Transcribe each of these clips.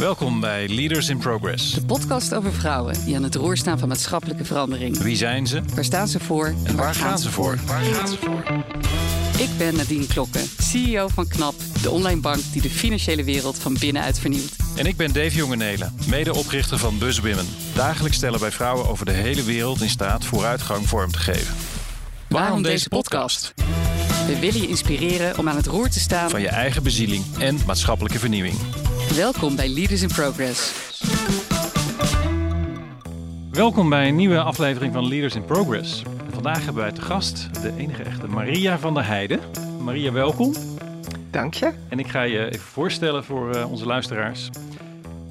Welkom bij Leaders in Progress. De podcast over vrouwen die aan het roer staan van maatschappelijke verandering. Wie zijn ze? Waar staan ze voor? En waar gaan ze voor? Waar gaan ze voor? Ik ben Nadine Klokken, CEO van KNAP, de online bank die de financiële wereld van binnenuit vernieuwt. En ik ben Dave Jongenelen, medeoprichter van BuzzWomen. Dagelijks stellen wij vrouwen over de hele wereld in staat vooruitgang vorm te geven. Waarom deze podcast? We willen je inspireren om aan het roer te staan Van je eigen bezieling en maatschappelijke vernieuwing. Welkom bij Leaders in Progress. Welkom bij een nieuwe aflevering van Leaders in Progress. Vandaag hebben wij te gast de enige echte Maria van der Heijden. Maria, welkom. Dank je. En ik ga je even voorstellen voor uh, onze luisteraars.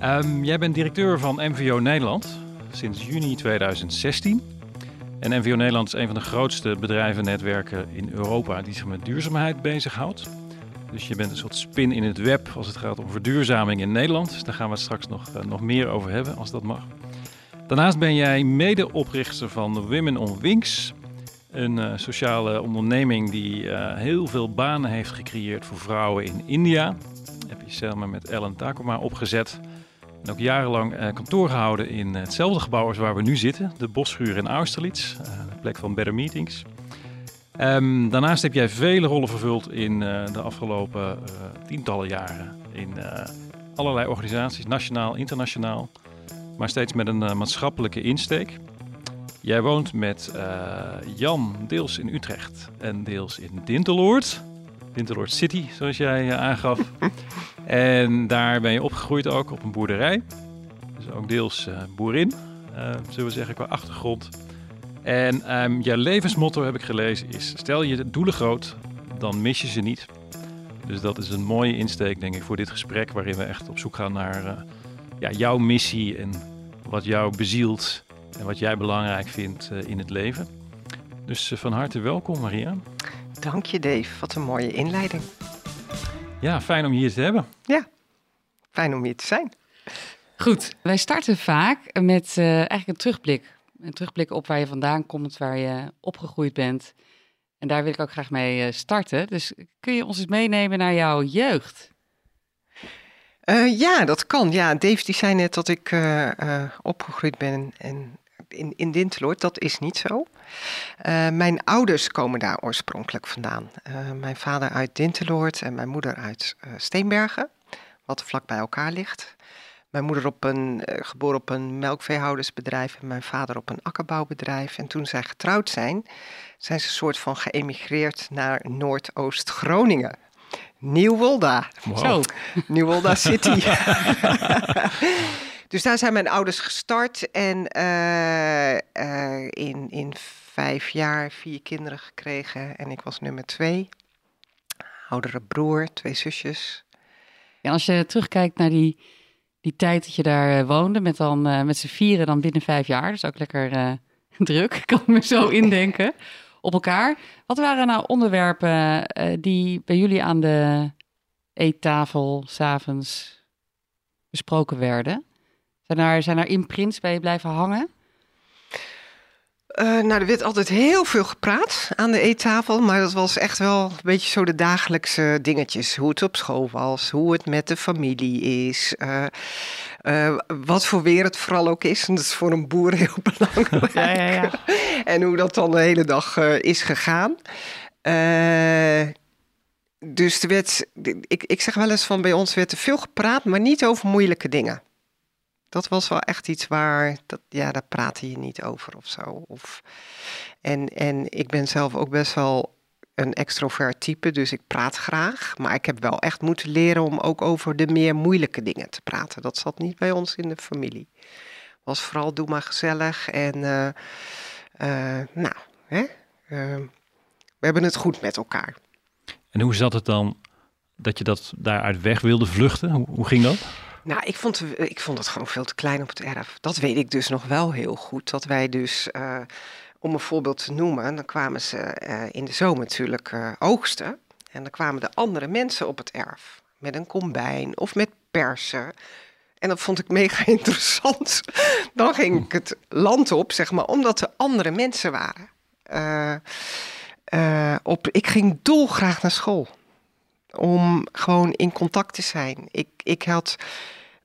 Um, jij bent directeur van MVO Nederland sinds juni 2016. En MVO Nederland is een van de grootste bedrijvennetwerken in Europa die zich met duurzaamheid bezighoudt. Dus je bent een soort spin in het web als het gaat om verduurzaming in Nederland. Daar gaan we straks nog, uh, nog meer over hebben, als dat mag. Daarnaast ben jij medeoprichter van Women on Wings. Een uh, sociale onderneming die uh, heel veel banen heeft gecreëerd voor vrouwen in India. Heb je samen met Ellen Takoma opgezet. En ook jarenlang kantoor gehouden in hetzelfde gebouw als waar we nu zitten. De Bosschuur in Austerlitz, de plek van Better Meetings. Um, daarnaast heb jij vele rollen vervuld in de afgelopen tientallen jaren. In allerlei organisaties, nationaal, internationaal. Maar steeds met een maatschappelijke insteek. Jij woont met Jan deels in Utrecht en deels in Dinteloord. Dinteloord City, zoals jij aangaf. en daar ben je opgegroeid ook op een boerderij. Dus ook deels boerin, zullen we zeggen, qua achtergrond. En um, jouw levensmotto, heb ik gelezen, is... stel je doelen groot, dan mis je ze niet. Dus dat is een mooie insteek, denk ik, voor dit gesprek... waarin we echt op zoek gaan naar ja, jouw missie en wat jou bezielt... En wat jij belangrijk vindt uh, in het leven. Dus uh, van harte welkom, Maria. Dank je, Dave. Wat een mooie inleiding. Ja, fijn om je hier te hebben. Ja, fijn om hier te zijn. Goed, wij starten vaak met uh, eigenlijk een terugblik. Een terugblik op waar je vandaan komt, waar je opgegroeid bent. En daar wil ik ook graag mee starten. Dus kun je ons eens meenemen naar jouw jeugd? Uh, ja, dat kan. Ja, Dave die zei net dat ik uh, opgegroeid ben en in, in Dinteloord. Dat is niet zo. mijn ouders komen daar oorspronkelijk vandaan. mijn vader uit Dinteloord en mijn moeder uit Steenbergen, wat vlak bij elkaar ligt. Mijn moeder op een, geboren op een melkveehoudersbedrijf en mijn vader op een akkerbouwbedrijf. En toen zij getrouwd zijn, zijn ze een soort van geëmigreerd naar Noordoost-Groningen. Nieuwolda. Wow. Zo. Nieuwolda City. dus daar zijn mijn ouders gestart en uh, uh, in, in vijf jaar vier kinderen gekregen. En ik was nummer twee. Oudere broer, twee zusjes. En als je terugkijkt naar die, die tijd dat je daar uh, woonde, met, dan, uh, met z'n vieren dan binnen vijf jaar. Dus ook lekker uh, druk, kan ik me zo indenken op elkaar. Wat waren nou onderwerpen die bij jullie aan de eettafel s'avonds besproken werden? Zijn er, zijn er imprints bij je blijven hangen? Uh, nou, er werd altijd heel veel gepraat aan de eettafel, maar dat was echt wel een beetje zo de dagelijkse dingetjes. Hoe het op school was, hoe het met de familie is, uh, uh, wat voor weer het vooral ook is. En dat is voor een boer heel belangrijk. Ja, ja, ja. en hoe dat dan de hele dag is gegaan. dus er werd, ik, ik zeg wel eens van bij ons werd er veel gepraat, maar niet over moeilijke dingen dat was wel echt iets waar, dat, ja, daar praatte je niet over of zo. Of, en, en ik ben zelf ook best wel een extrovert type, dus ik praat graag. Maar ik heb wel echt moeten leren om ook over de meer moeilijke dingen te praten. Dat zat niet bij ons in de familie. Was vooral doe maar gezellig en uh, uh, nou, hè, uh, we hebben het goed met elkaar. En hoe zat het dan dat je dat daaruit weg wilde vluchten? Hoe ging dat? Nou, ik vond, ik vond het gewoon veel te klein op het erf. Dat weet ik dus nog wel heel goed. Dat wij dus, uh, om een voorbeeld te noemen, dan kwamen ze uh, in de zomer natuurlijk oogsten. En dan kwamen de andere mensen op het erf. Met een kombijn of met persen. En dat vond ik mega interessant. Dan ging ik het land op, zeg maar, omdat er andere mensen waren. op, ik ging dolgraag naar school om gewoon in contact te zijn. Ik, ik had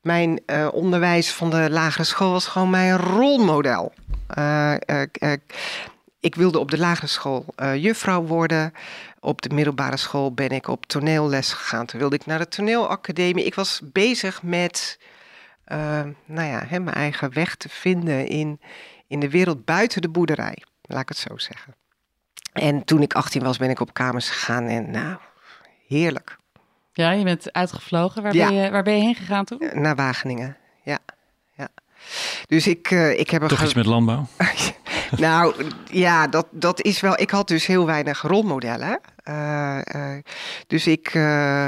mijn uh, onderwijs van de lagere school was gewoon mijn rolmodel. Uh, ik wilde op de lagere school juffrouw worden. Op de middelbare school ben ik op toneelles gegaan. Toen wilde ik naar de toneelacademie. Ik was bezig met nou ja, hè, mijn eigen weg te vinden in, in de wereld buiten de boerderij. Laat ik het zo zeggen. En toen ik 18 was, ben ik op kamers gegaan en nou, heerlijk. Ja, je bent uitgevlogen. Waar, ben, je, waar ben je heen gegaan toen? Eh, naar Wageningen, ja. ja. Dus ik, uh, ik heb... Toch iets met landbouw? nou, ja, dat, dat is wel... Ik had dus heel weinig rolmodellen. Uh, dus ik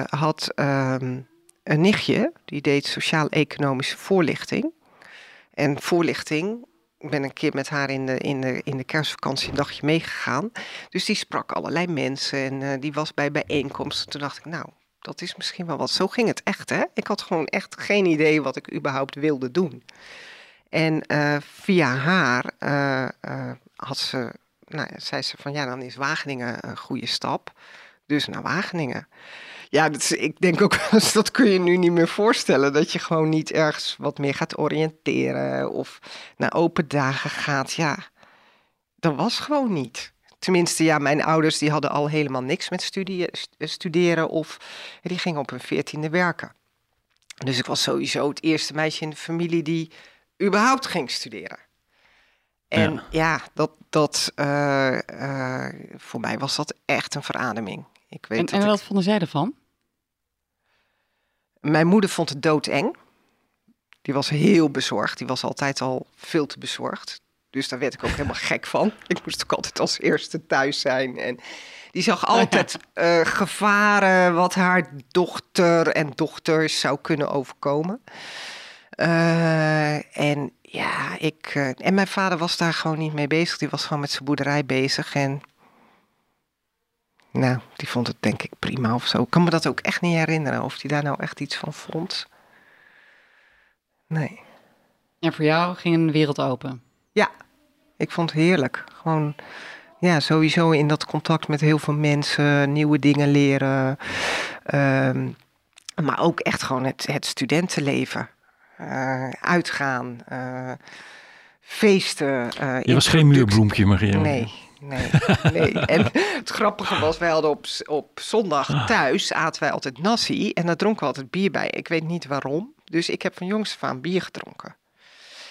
had ehm, een nichtje, die deed sociaal-economische voorlichting. En voorlichting ben een keer met haar in de, in de, in de kerstvakantie een dagje meegegaan. Dus die sprak allerlei mensen en uh, die was bij bijeenkomsten. Toen dacht ik, nou, dat is misschien wel wat. Zo ging het echt, hè? Ik had gewoon echt geen idee wat ik überhaupt wilde doen. En uh, via haar uh, had ze, nou, zei ze van ja, dan is Wageningen een goede stap. Dus naar Wageningen. Ja, dat is, ik denk ook, dat kun je nu niet meer voorstellen. Dat je gewoon niet ergens wat meer gaat oriënteren of naar open dagen gaat. Ja, dat was gewoon niet. Tenminste, ja, mijn ouders die hadden al helemaal niks met studie, studeren of die gingen op hun veertiende werken. Dus ik was sowieso het eerste meisje in de familie die überhaupt ging studeren. En ja, dat, dat, uh, uh, voor mij was dat echt een verademing. Ik weet en, en wat vonden zij ervan? Mijn moeder vond het doodeng. Die was heel bezorgd. Die was altijd al veel te bezorgd. Dus daar werd ik ook helemaal gek van. Ik moest ook altijd als eerste thuis zijn. En die zag oh altijd uh, gevaren wat haar dochter en dochters zou kunnen overkomen. Uh, en ja, ik. Uh, en mijn vader was daar gewoon niet mee bezig. Die was gewoon met zijn boerderij bezig. En nou, die vond het denk ik prima of zo. Ik kan me dat ook echt niet herinneren of die daar nou echt iets van vond. Nee. En voor jou ging een wereld open? Ja, ik vond het heerlijk. Gewoon, ja, sowieso in dat contact met heel veel mensen, nieuwe dingen leren. Ehm, maar ook echt gewoon het, het studentenleven. Uh, uitgaan, uh, feesten. Uh, Je was geen muurbloempje, Maria. Nee, nee, nee. En het grappige was, wij hadden op, op zondag ah. thuis, aten wij altijd nasi en daar dronken we altijd bier bij. Ik weet niet waarom, dus ik heb van jongs af aan bier gedronken.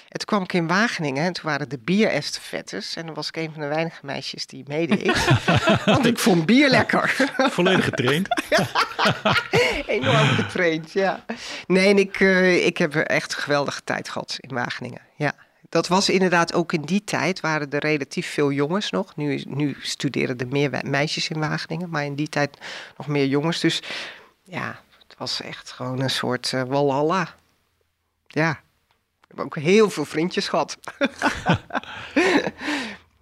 En toen kwam ik in Wageningen en toen waren de bierestafettes. En dan was ik een van de weinige meisjes die meedeed. want ik vond bier lekker. Volledig getraind? Enorm getraind, ja. Nee, en ik, uh, ik heb echt een geweldige tijd gehad in Wageningen, ja dat was inderdaad ook in die tijd, waren er relatief veel jongens nog. Nu, nu studeren er meer meisjes in Wageningen, maar in die tijd nog meer jongens. Dus ja, het was echt gewoon een soort uh, walhalla. Ja, ik heb ook heel veel vriendjes gehad.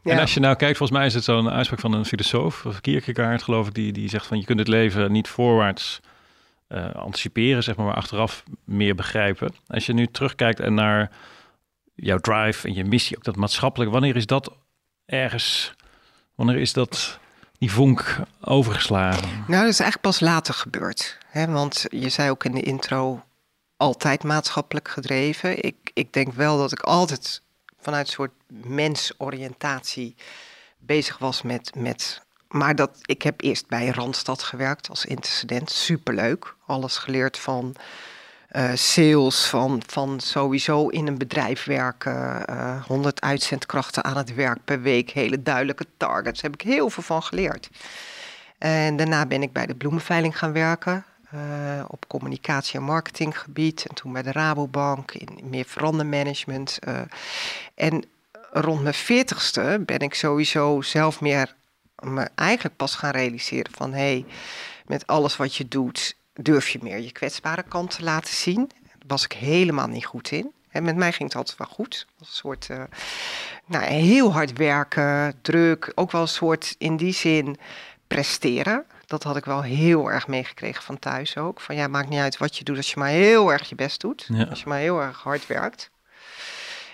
ja. En als je nou kijkt, volgens mij is het zo'n uitspraak van een filosoof, of Kierkegaard geloof ik, die, die zegt van je kunt het leven niet voorwaarts uh, anticiperen, zeg maar, maar achteraf meer begrijpen. Als je nu terugkijkt en naar jouw drive en je missie, ook dat maatschappelijk, wanneer is dat ergens, wanneer is dat die vonk overgeslagen? Nou, dat is eigenlijk pas later gebeurd. Hè? Want je zei ook in de intro, altijd maatschappelijk gedreven. Ik, ik denk wel dat ik altijd vanuit een soort mensoriëntatie bezig was met, met maar dat, ik heb eerst bij Randstad gewerkt als intercedent. Superleuk. Alles geleerd van uh, sales, van, van sowieso in een bedrijf werken, uh, eh, 100 uitzendkrachten aan het werk per week, hele duidelijke targets. Daar heb ik heel veel van geleerd. En daarna ben ik bij de bloemenveiling gaan werken. Uh, op communicatie- en marketinggebied. En toen bij de Rabobank in meer verandermanagement. En rond mijn veertigste ben ik sowieso zelf meer me eigenlijk pas gaan realiseren van hé, hey, met alles wat je doet durf je meer je kwetsbare kant te laten zien. Daar was ik helemaal niet goed in. En met mij ging het altijd wel goed. een soort, uh, nou, heel hard werken, druk. Ook wel een soort, in die zin, presteren. Dat had ik wel heel erg meegekregen van thuis ook. Van ja, maakt niet uit wat je doet als je maar heel erg je best doet. Als je maar heel erg hard werkt.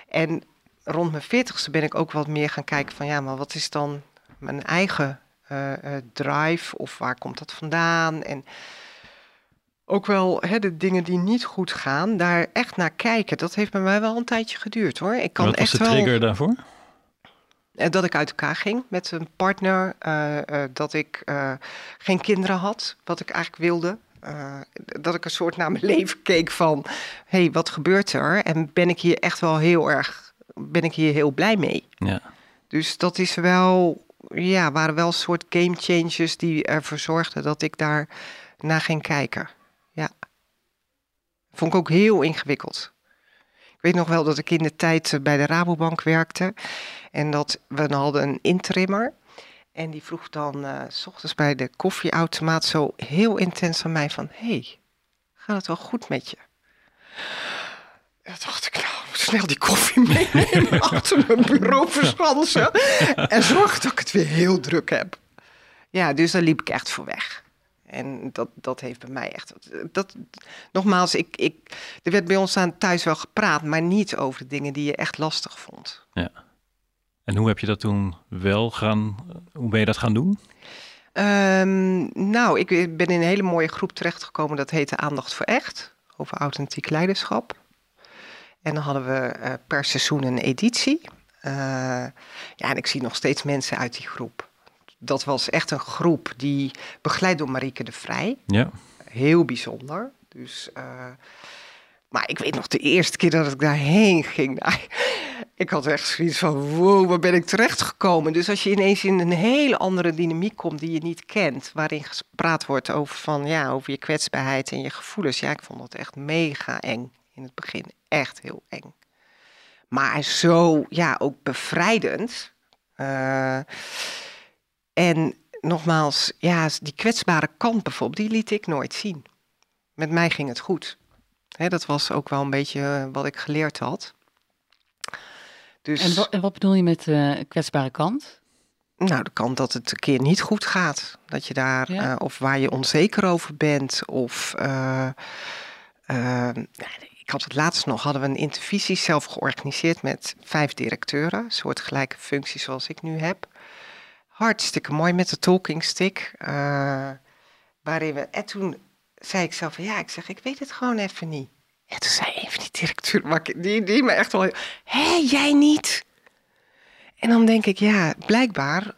En rond mijn veertigste ben ik ook wat meer gaan kijken van ja, maar wat is dan mijn eigen uh, uh, drive? Of waar komt dat vandaan? En ook wel hè, de dingen die niet goed gaan, daar echt naar kijken. Dat heeft bij mij wel een tijdje geduurd hoor. Ik kan Wat was echt de wel. trigger daarvoor? Eh, Dat ik uit elkaar ging met een partner. eh, eh, dat ik geen kinderen had, wat ik eigenlijk wilde. Dat ik een soort naar mijn leven keek van... hé, hey, wat gebeurt er? En ben ik hier echt wel heel erg... ben ik hier heel blij mee? Ja. Dus dat is wel... ja, waren wel een soort game changers... die ervoor zorgden dat ik daar naar ging kijken. Vond ik ook heel ingewikkeld. Ik weet nog wel dat ik in de tijd eh, bij de Rabobank werkte. En dat we hadden een interimmer. En die vroeg dan eh, s ochtends bij de koffieautomaat zo heel intens aan mij van... Hé, hey, gaat het wel goed met je? En dacht ik, nou, snel die koffie meenemen, achter mijn bureau verschansen. en zorg dat ik het weer heel druk heb. Ja, dus daar liep ik echt voor weg. En dat, dat heeft bij mij echt. Dat, nogmaals, ik, ik, er werd bij ons aan thuis wel gepraat, maar niet over de dingen die je echt lastig vond. En hoe heb je dat toen wel gaan, hoe ben je dat gaan doen? Ehm, nou, ik ben in een hele mooie groep terechtgekomen. Dat heette Aandacht voor Echt. Over authentiek leiderschap. En dan hadden we eh, per seizoen een editie. Eh, ja, en ik zie nog steeds mensen uit die groep. Dat was echt een groep die begeleid door Marieke de Vrij. Ja. Heel bijzonder. Dus, eh, maar ik weet nog de eerste keer dat ik daarheen ging. nou, ik had echt zoiets van, wow, waar ben ik terechtgekomen? Dus als je ineens in een hele andere dynamiek komt die je niet kent, waarin gepraat wordt over, van, ja, over je kwetsbaarheid en je gevoelens. Ja, ik vond dat echt mega eng in het begin. Echt heel eng. Maar zo, ja, ook bevrijdend. Eh, en nogmaals, ja, die kwetsbare kant bijvoorbeeld, die liet ik nooit zien. Met mij ging het goed. Hè, dat was ook wel een beetje eh, wat ik geleerd had. Dus, En, wat, en wat bedoel je met eh kwetsbare kant? nou, de kant dat het een keer niet goed gaat. Dat je daar, Ja. eh, of waar je onzeker over bent. Of, ik had het laatst nog, hadden we een intervisie zelf georganiseerd met vijf directeuren. Soortgelijke functies zoals ik nu heb. Hartstikke mooi met de talking stick. eh, waarin we, en toen zei ik zelf ja, ik zeg, ik weet het gewoon even niet. En toen zei een van die ik- die, die me echt wel, hé, jij niet? En dan denk ik, ja, blijkbaar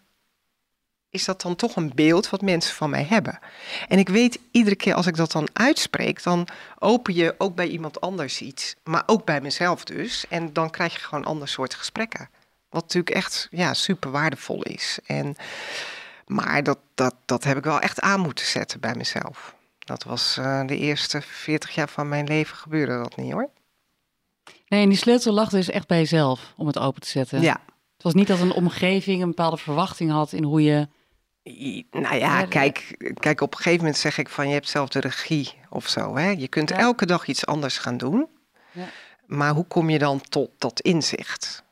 is dat dan toch een beeld wat mensen van mij hebben. En ik weet iedere keer als ik dat dan uitspreek, dan open je ook bij iemand anders iets. Maar ook bij mezelf dus. En dan krijg je gewoon ander soort gesprekken. Wat natuurlijk echt ja, super waardevol is. En, maar dat, dat, dat heb ik wel echt aan moeten zetten bij mezelf. Dat was eh, de eerste 40 jaar van mijn leven gebeurde dat niet hoor. Nee, en die sleutel lag dus echt bij jezelf om het open te zetten. Ja, Het was niet dat een omgeving een bepaalde verwachting had in hoe je... Nou Ja, kijk, kijk, op een gegeven moment zeg ik van je hebt zelf de regie of zo. Hè? Je kunt Ja. elke dag iets anders gaan doen. Ja. Maar hoe kom je dan tot dat inzicht?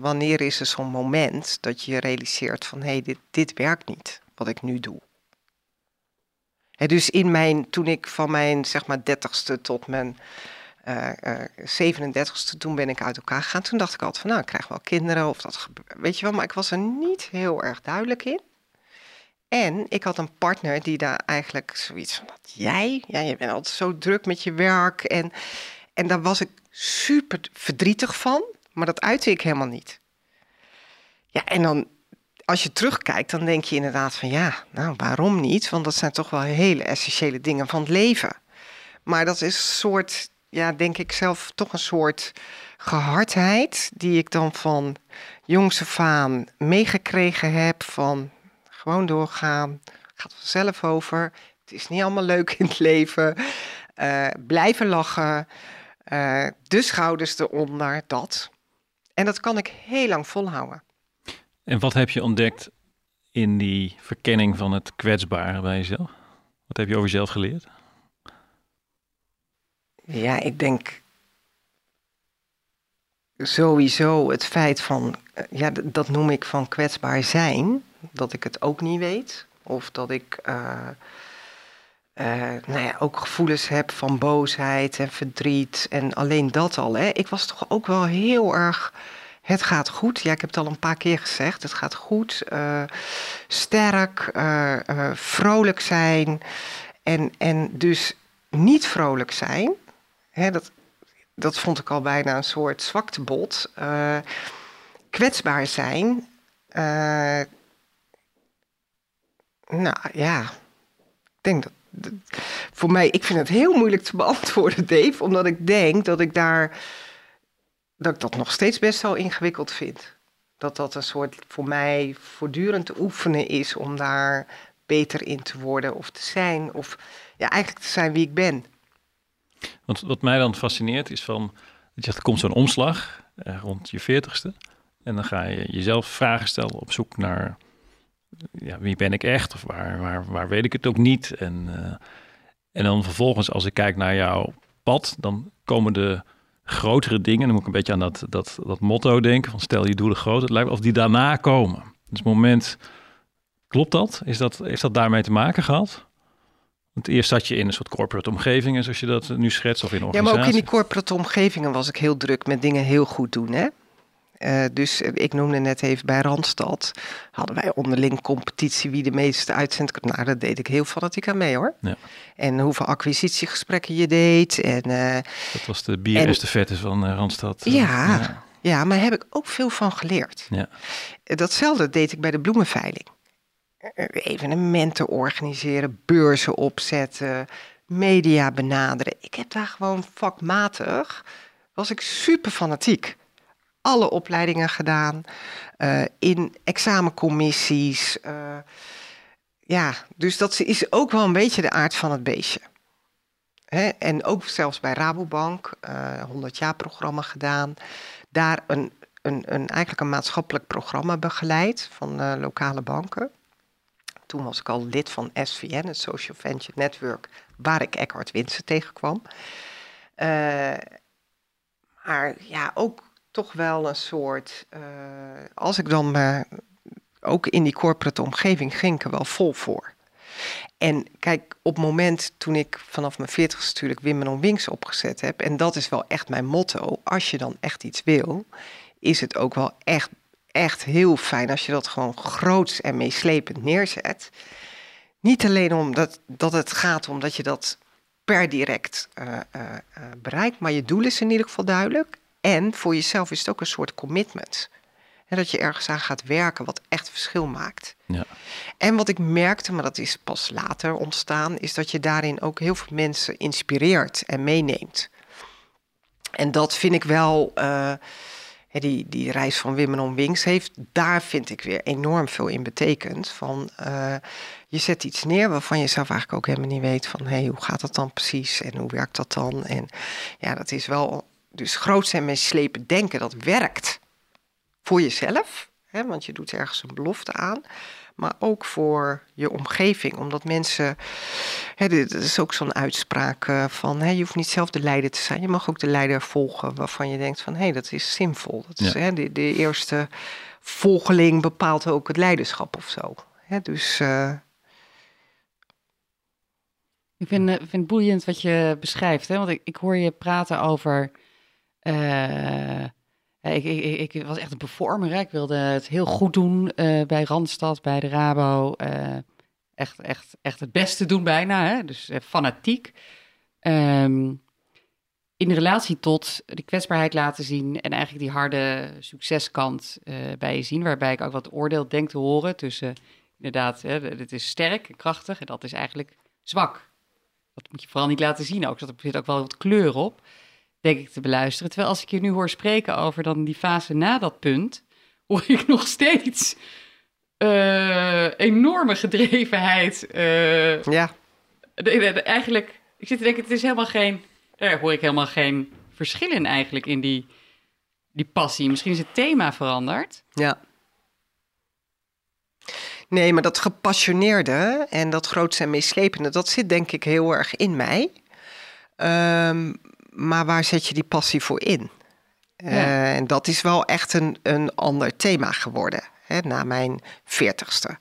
Wanneer is er zo'n moment dat je realiseert van hé, hey, dit, dit werkt niet wat ik nu doe? Hè, dus in mijn, toen ik van mijn zeg maar dertigste tot mijn eh, eh, 37ste, toen ben ik uit elkaar gegaan. Toen dacht ik altijd van nou, ik krijg wel kinderen of dat. Weet je wel, maar ik was er niet heel erg duidelijk in. En ik had een partner die daar eigenlijk zoiets van, "Wat, jij? Ja, je bent altijd zo druk met je werk. En, en daar was ik super verdrietig van, maar dat uitte ik helemaal niet. Ja, en dan, als je terugkijkt, dan denk je inderdaad van, ja, nou, waarom niet? Want dat zijn toch wel hele essentiële dingen van het leven. Maar dat is een soort, ja, denk ik zelf, toch een soort gehardheid die ik dan van jongs af meegekregen heb van gewoon doorgaan, gaat vanzelf over. Het is niet allemaal leuk in het leven. Eh, blijven lachen, eh, de schouders eronder, dat. En dat kan ik heel lang volhouden. En wat heb je ontdekt in die verkenning van het kwetsbare bij jezelf? Wat heb je over jezelf geleerd? Ja, ik denk sowieso het feit van, eh, ja, dat noem ik van kwetsbaar zijn, dat ik het ook niet weet. Of dat ik eh, eh, nou ja, ook gevoelens heb van boosheid en verdriet. En alleen dat al. Hè. Ik was toch ook wel heel erg. Het gaat goed. Ja, ik heb het al een paar keer gezegd. Het gaat goed. eh, sterk, eh, vrolijk zijn. En, en dus niet vrolijk zijn, hè, dat, dat vond ik al bijna een soort zwaktebod. Kwetsbaar zijn. Nou ja, ik denk dat, Voor mij, ik vind het heel moeilijk te beantwoorden, Dave, omdat ik denk dat ik daar. dat ik dat nog steeds best wel ingewikkeld vind. Dat dat een soort voor mij voortdurend oefenen is om daar beter in te worden of te zijn. Of ja, eigenlijk te zijn wie ik ben. Want wat mij dan fascineert is van, dat je er komt zo'n omslag eh, rond je veertigste. En dan ga je jezelf vragen stellen op zoek naar ja, wie ben ik echt of waar, waar, waar weet ik het ook niet. En, uh, en dan vervolgens als ik kijk naar jouw pad, dan komen de grotere dingen, dan moet ik een beetje aan dat, dat, dat motto denken van stel je doelen groot. Het lijkt of die daarna komen. Dus het moment, klopt dat? Is dat, heeft dat daarmee te maken gehad? Want eerst zat je in een soort corporate omgevingen, zoals je dat nu schetst, of in organisatie. Ja, maar ook in die corporate omgevingen was ik heel druk met dingen heel goed doen, hè? Uh, dus ik noemde net even bij Randstad. Hadden wij onderling competitie wie de meeste uitzendt. Nou, dat deed ik heel fanatiek aan mee hoor. Ja. En hoeveel acquisitiegesprekken je deed. En, uh, dat was de bierestafette van Randstad. Ja, ja, ja. maar daar heb ik ook veel van geleerd. Ja. Datzelfde deed ik bij de bloemenveiling. Evenementen organiseren, beurzen opzetten, media benaderen. Ik heb daar gewoon vakmatig, was ik super fanatiek alle opleidingen gedaan, uh, in examencommissies. Uh, ja, dus dat is ook wel een beetje de aard van het beestje. Hè? En ook zelfs bij Rabobank, uh, eh, 100 jaar programma gedaan. Daar een, een, een, eigenlijk een maatschappelijk programma begeleid van lokale banken. Toen was ik al lid van SVN, het Social Venture Network, waar ik Eckhart Winsen tegenkwam. maar ja, ook toch wel een soort. Uh, als ik dan uh, ook in die corporate omgeving ging er wel vol voor. En kijk, op het moment toen ik vanaf mijn 40 natuurlijk Women on Wings opgezet heb, en dat is wel echt mijn motto, als je dan echt iets wil, is het ook wel echt, echt heel fijn als je dat gewoon groots en meeslepend neerzet. Niet alleen omdat dat het gaat om dat je dat per direct uh, bereikt, maar je doel is in ieder geval duidelijk. En voor jezelf is het ook een soort commitment. En dat je ergens aan gaat werken wat echt verschil maakt. Ja. En wat ik merkte, maar dat is pas later ontstaan, is dat je daarin ook heel veel mensen inspireert en meeneemt. En dat vind ik wel, uh, die, die reis van Women on Wings heeft, daar vind ik weer enorm veel in betekend. Van, uh, je zet iets neer waarvan je zelf eigenlijk ook helemaal niet weet van, hé, hey, hoe gaat dat dan precies en hoe werkt dat dan? En ja, dat is wel dus groot zijn met slepen denken, dat werkt voor jezelf, hè, want je doet ergens een belofte aan, maar ook voor je omgeving, omdat mensen, hè, dit is ook zo'n uitspraak eh, van, hè, je hoeft niet zelf de leider te zijn, je mag ook de leider volgen waarvan je denkt van, hé, hey, dat is zinvol. Dat is, hè, de, de, eerste volgeling bepaalt ook het leiderschap of zo. Hè, dus... Uh, ik vind, uh, vind het boeiend wat je beschrijft, hè? want ik, ik hoor je praten over uh, ik, ik, ik, was echt een performer. Ik wilde het heel goed doen uh, bij Randstad, bij de Rabo. Echt, echt, echt het beste doen bijna. Hè? Dus fanatiek. Um, in relatie tot de kwetsbaarheid laten zien en eigenlijk die harde succeskant bij je zien. Waarbij ik ook wat oordeel denk te horen tussen inderdaad, hè, het is sterk en krachtig en dat is eigenlijk zwak. Dat moet je vooral niet laten zien ook. Er zit ook wel wat kleur op denk ik, te beluisteren. Terwijl als ik je nu hoor spreken over dan die fase na dat punt, hoor ik nog steeds uh, enorme gedrevenheid. Uh, ja. eigenlijk, ik zit te denken, het is helemaal geen, daar hoor ik helemaal geen verschil in eigenlijk in die, die passie. Misschien is het thema veranderd. Ja. Nee, maar dat gepassioneerde en dat grootste en meeslepende, dat zit denk ik heel erg in mij. Um, maar waar zet je die passie voor in? Uh, en dat is wel echt een, een ander thema geworden hè, na mijn veertigste.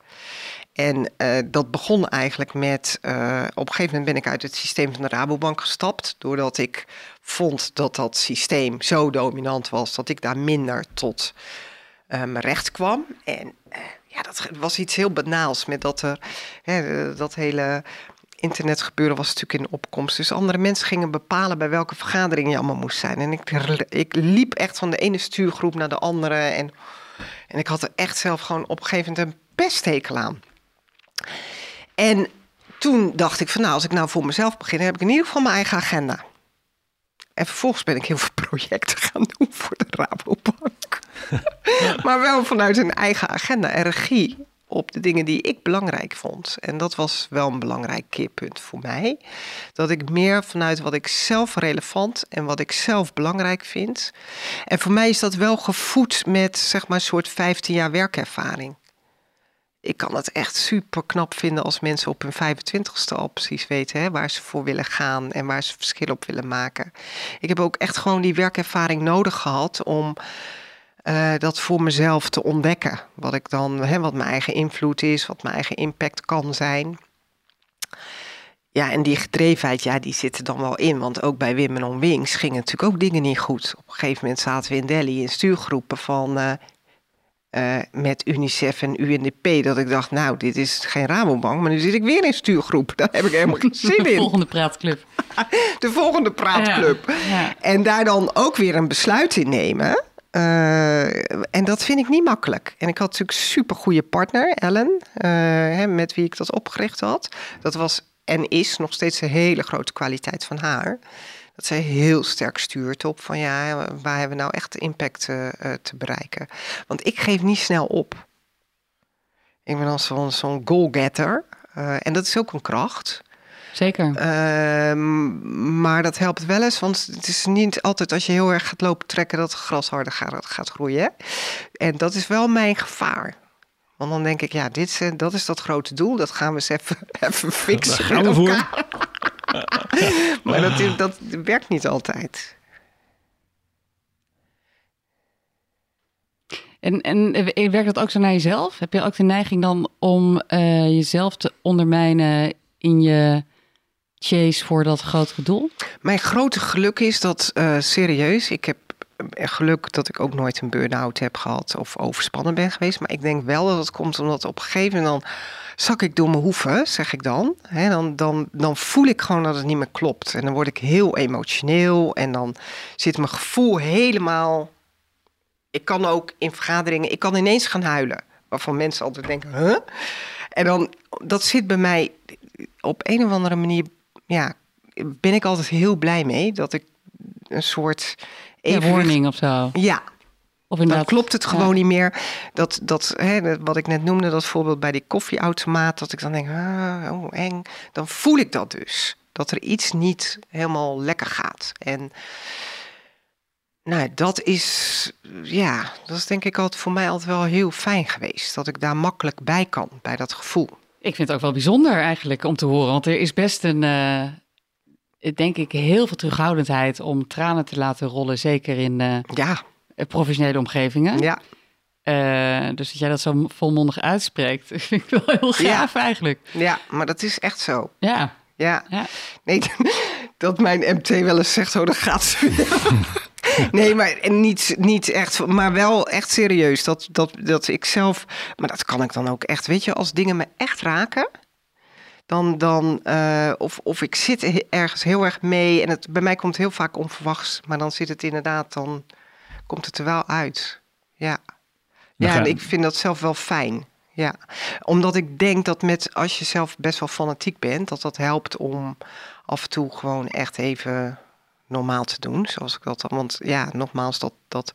En uh, dat begon eigenlijk met, uh, op een gegeven moment ben ik uit het systeem van de Rabobank gestapt, doordat ik vond dat dat systeem zo dominant was dat ik daar minder tot mijn recht kwam. En ja, dat was iets heel banaals met dat er, hè, dat hele internetgebeuren was natuurlijk in opkomst. Dus andere mensen gingen bepalen bij welke vergadering je allemaal moest zijn. En ik, ik liep echt van de ene stuurgroep naar de andere. En, en ik had er echt zelf gewoon op een gegeven moment een pesthekel aan. En toen dacht ik van nou, als ik nou voor mezelf begin, dan heb ik in ieder geval mijn eigen agenda. En vervolgens ben ik heel veel projecten gaan doen voor de Rabobank. maar wel vanuit een eigen agenda en regie op de dingen die ik belangrijk vond. En dat was wel een belangrijk keerpunt voor mij. Dat ik meer vanuit wat ik zelf relevant en wat ik zelf belangrijk vind. En voor mij is dat wel gevoed met zeg maar een soort 15 jaar werkervaring. Ik kan het echt super knap vinden als mensen op hun 25ste al precies weten hè, waar ze voor willen gaan en waar ze verschil op willen maken. Ik heb ook echt gewoon die werkervaring nodig gehad om uh, dat voor mezelf te ontdekken. Wat ik dan, hè, wat mijn eigen invloed is, wat mijn eigen impact kan zijn. Ja, en die gedrevenheid, ja, die zit er dan wel in. Want ook bij Women on Wings gingen natuurlijk ook dingen niet goed. Op een gegeven moment zaten we in Delhi in stuurgroepen van... Uh, uh, met UNICEF en UNDP. Dat ik dacht, nou, dit is geen Rabobank, maar nu zit ik weer in stuurgroep. Daar heb ik helemaal geen zin in. De volgende praatclub. De volgende praatclub. Ja, ja. En daar dan ook weer een besluit in nemen. Uh, en dat vind ik niet makkelijk. En ik had natuurlijk een super goede partner, Ellen, uh, met wie ik dat opgericht had. Dat was en is nog steeds een hele grote kwaliteit van haar. Dat zij heel sterk stuurt op van ja, waar hebben we nou echt impact uh, te bereiken. Want ik geef niet snel op. Ik ben als zo'n zo'n goal-getter. en dat is ook een kracht. Zeker. Uh, maar dat helpt wel eens, want het is niet altijd als je heel erg gaat lopen trekken dat het gras harder gaat, gaat groeien. En dat is wel mijn gevaar. Want dan denk ik, ja, dit, eh, dat is dat grote doel. Dat gaan we eens even, even fixen. Daar gaan we voor. maar dat, dat werkt niet altijd. En, en werkt dat ook zo naar jezelf? Heb je ook de neiging dan om uh, jezelf te ondermijnen in je chase voor dat grotere doel? Mijn grote geluk is dat, uh, serieus, ik heb geluk dat ik ook nooit een burn-out heb gehad of overspannen ben geweest. Maar ik denk wel dat het komt omdat op een gegeven moment dan zak ik door mijn hoeven, zeg ik dan. He, dan, dan. Dan voel ik gewoon dat het niet meer klopt. En dan word ik heel emotioneel en dan zit mijn gevoel helemaal... Ik kan ook in vergaderingen, ik kan ineens gaan huilen. Waarvan mensen altijd denken, huh? En dan, dat zit bij mij op een of andere manier ja, ben ik altijd heel blij mee dat ik een soort evenwicht... Ja, warning of zo. Ja. Dan klopt het gewoon niet meer. Dat, dat hè, wat ik net noemde, dat voorbeeld bij die koffieautomaat, dat ik dan denk, ah, oh, eng. Dan voel ik dat dus. Dat er iets niet helemaal lekker gaat. En nou, dat is, ja, dat is denk ik altijd voor mij altijd wel heel fijn geweest. Dat ik daar makkelijk bij kan, bij dat gevoel. Ik vind het ook wel bijzonder eigenlijk om te horen. Want er is best een, uh, denk ik, heel veel terughoudendheid om tranen te laten rollen. Zeker in uh, ja. professionele omgevingen. Ja. Uh, dus dat jij dat zo volmondig uitspreekt, vind ik wel heel gaaf eigenlijk. Ja, maar dat is echt zo. Ja. Ja. ja. Nee, dat mijn MT wel eens zegt, oh, dat gaat ze nee, maar niet, niet echt, maar wel echt serieus. Dat, dat, dat ik zelf, maar dat kan ik dan ook echt, weet je, als dingen me echt raken. Dan, dan uh, of, of ik zit ergens heel erg mee en het bij mij komt heel vaak onverwachts, maar dan zit het inderdaad, dan komt het er wel uit. Ja, ja en ik vind dat zelf wel fijn. Ja, omdat ik denk dat met als je zelf best wel fanatiek bent, dat dat helpt om af en toe gewoon echt even normaal te doen. Zoals ik dat dan. Want ja, nogmaals, dat, dat,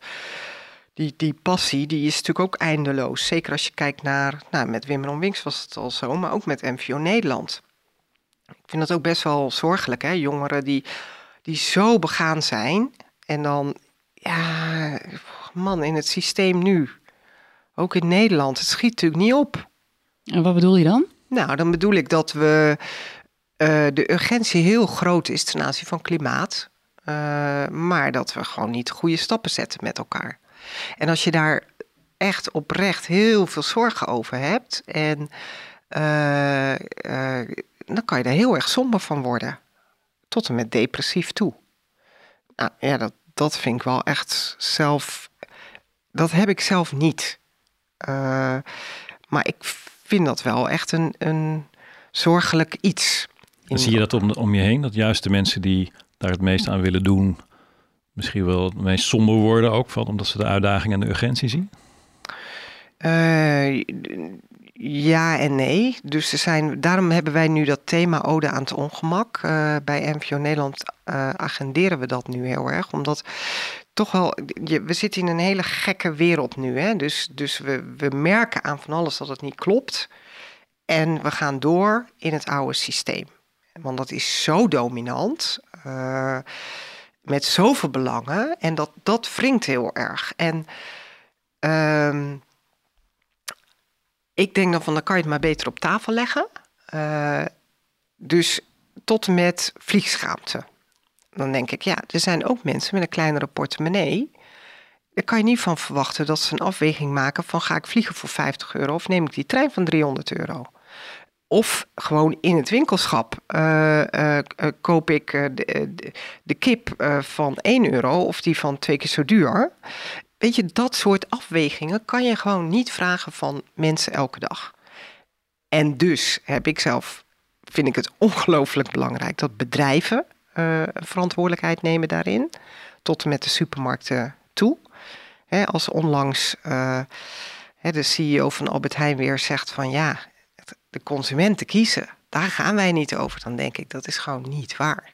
die, die passie die is natuurlijk ook eindeloos. Zeker als je kijkt naar. Nou, met Wim Winks was het al zo, maar ook met MVO Nederland. Ik vind dat ook best wel zorgelijk, hè? Jongeren die, die zo begaan zijn. En dan, ja, man, in het systeem nu. Ook in Nederland, het schiet natuurlijk niet op. En wat bedoel je dan? Nou, dan bedoel ik dat we uh, de urgentie heel groot is ten aanzien van klimaat. Uh, maar dat we gewoon niet goede stappen zetten met elkaar. En als je daar echt oprecht heel veel zorgen over hebt, en, uh, uh, dan kan je daar heel erg somber van worden. Tot en met depressief toe. Nou ja, dat, dat vind ik wel echt zelf. Dat heb ik zelf niet. maar ik vind dat wel echt een, een zorgelijk iets. En zie je dat om, om je heen? Dat juist de mensen die daar het meest aan willen doen, misschien wel het meest somber worden ook van, omdat ze de uitdaging en de urgentie zien? Uh, ja en nee. Dus er zijn, daarom hebben wij nu dat thema Ode aan het ongemak. Uh, bij MVO Nederland uh, agenderen we dat nu heel erg. Omdat toch wel, we zitten in een hele gekke wereld nu. Hè? Dus, dus we, we merken aan van alles dat het niet klopt. En we gaan door in het oude systeem. Want dat is zo dominant. Uh, met zoveel belangen. En dat, dat wringt heel erg. En uh, ik denk dan van, dan kan je het maar beter op tafel leggen. Uh, dus tot en met vliegschaamte. Dan denk ik, ja, er zijn ook mensen met een kleinere portemonnee. Daar kan je niet van verwachten dat ze een afweging maken van ga ik vliegen voor 50 euro of neem ik die trein van 300 euro. Of gewoon in het winkelschap uh, uh, koop ik de, de, kip van 1 euro of die van twee keer zo duur. Weet je, dat soort afwegingen kan je gewoon niet vragen van mensen elke dag. En dus heb ik zelf, vind ik het ongelooflijk belangrijk dat bedrijven verantwoordelijkheid nemen daarin. Tot en met de supermarkten toe. als onlangs de CEO van Albert Heijn weer zegt van ja, de consumenten kiezen. Daar gaan wij niet over. Dan denk ik dat is gewoon niet waar.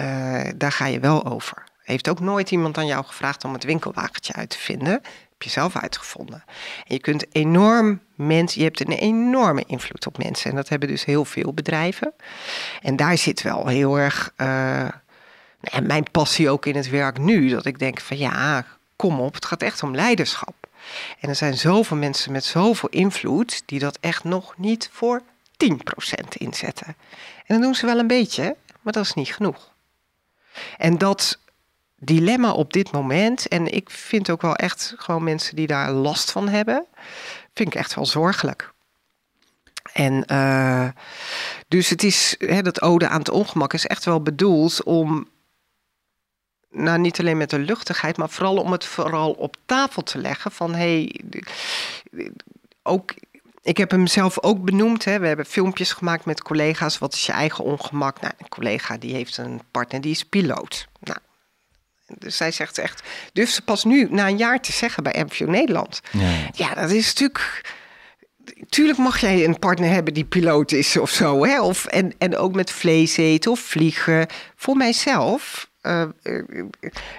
Uh, daar ga je wel over. Heeft ook nooit iemand aan jou gevraagd om het winkelwagentje uit te vinden. Heb je zelf uitgevonden. En je kunt enorm mensen, je hebt een enorme invloed op mensen. En dat hebben dus heel veel bedrijven. En daar zit wel heel erg uh, mijn passie ook in het werk nu. Dat ik denk van ja, kom op, het gaat echt om leiderschap. En er zijn zoveel mensen met zoveel invloed die dat echt nog niet voor 10% inzetten. En dan doen ze wel een beetje, maar dat is niet genoeg. En dat dilemma op dit moment, en ik vind ook wel echt gewoon mensen die daar last van hebben, vind ik echt wel zorgelijk. En uh, dus het is, hè, dat ode aan het ongemak is echt wel bedoeld om, nou niet alleen met de luchtigheid, maar vooral om het vooral op tafel te leggen van hé, hey, ook ik heb hem zelf ook benoemd. Hè. We hebben filmpjes gemaakt met collega's. Wat is je eigen ongemak? Nou, een collega die heeft een partner die is piloot. Nou, dus zij zegt echt, durft ze pas nu na een jaar te zeggen bij MVO Nederland. Ja, ja dat is natuurlijk. Tuurlijk mag jij een partner hebben die piloot is of zo. Hè? Of, en, en ook met vlees eten of vliegen. Voor mijzelf, uh,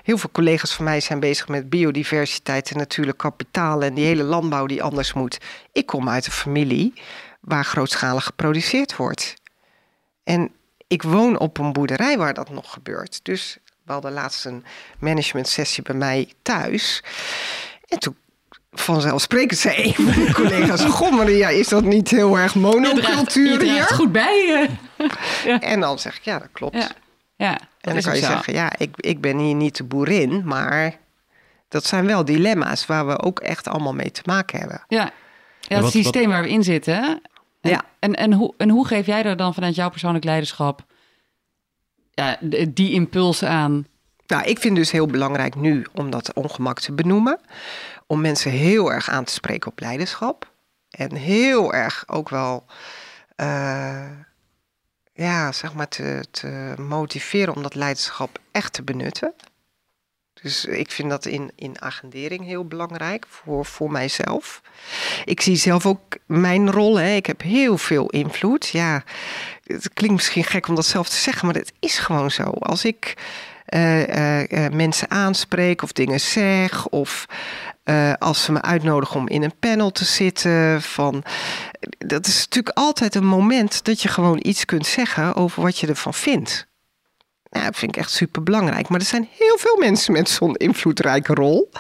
heel veel collega's van mij zijn bezig met biodiversiteit en natuurlijk kapitaal en die hele landbouw die anders moet. Ik kom uit een familie waar grootschalig geproduceerd wordt. En ik woon op een boerderij waar dat nog gebeurt. Dus we hadden laatst een management sessie bij mij thuis. En toen vanzelfsprekend zei een van mijn collega's... Goh Maria, is dat niet heel erg monocultuur hier? goed bij ja. En dan zeg ik, ja, dat klopt. Ja. ja en dan kan je zeggen, ja, ik, ik ben hier niet de boerin... maar dat zijn wel dilemma's waar we ook echt allemaal mee te maken hebben. Ja, ja het systeem waar we in zitten. En, ja. en, en, hoe, en hoe geef jij er dan vanuit jouw persoonlijk leiderschap ja, die impuls aan? Nou, ik vind dus heel belangrijk nu om dat ongemak te benoemen. Om mensen heel erg aan te spreken op leiderschap. En heel erg ook wel, uh, ja, zeg maar, te, te motiveren om dat leiderschap echt te benutten. Dus ik vind dat in, in agendering heel belangrijk voor, voor mijzelf. Ik zie zelf ook mijn rol. Ik heb heel veel invloed. Ja, het klinkt misschien gek om dat zelf te zeggen, maar het is gewoon zo. Als ik uh, uh, mensen aanspreek of dingen zeg, of als ze me uitnodigen om in een panel te zitten, van, dat is natuurlijk altijd een moment dat je gewoon iets kunt zeggen over wat je ervan vindt. Ja, dat vind ik echt super belangrijk. Maar er zijn heel veel mensen met zo'n invloedrijke rol.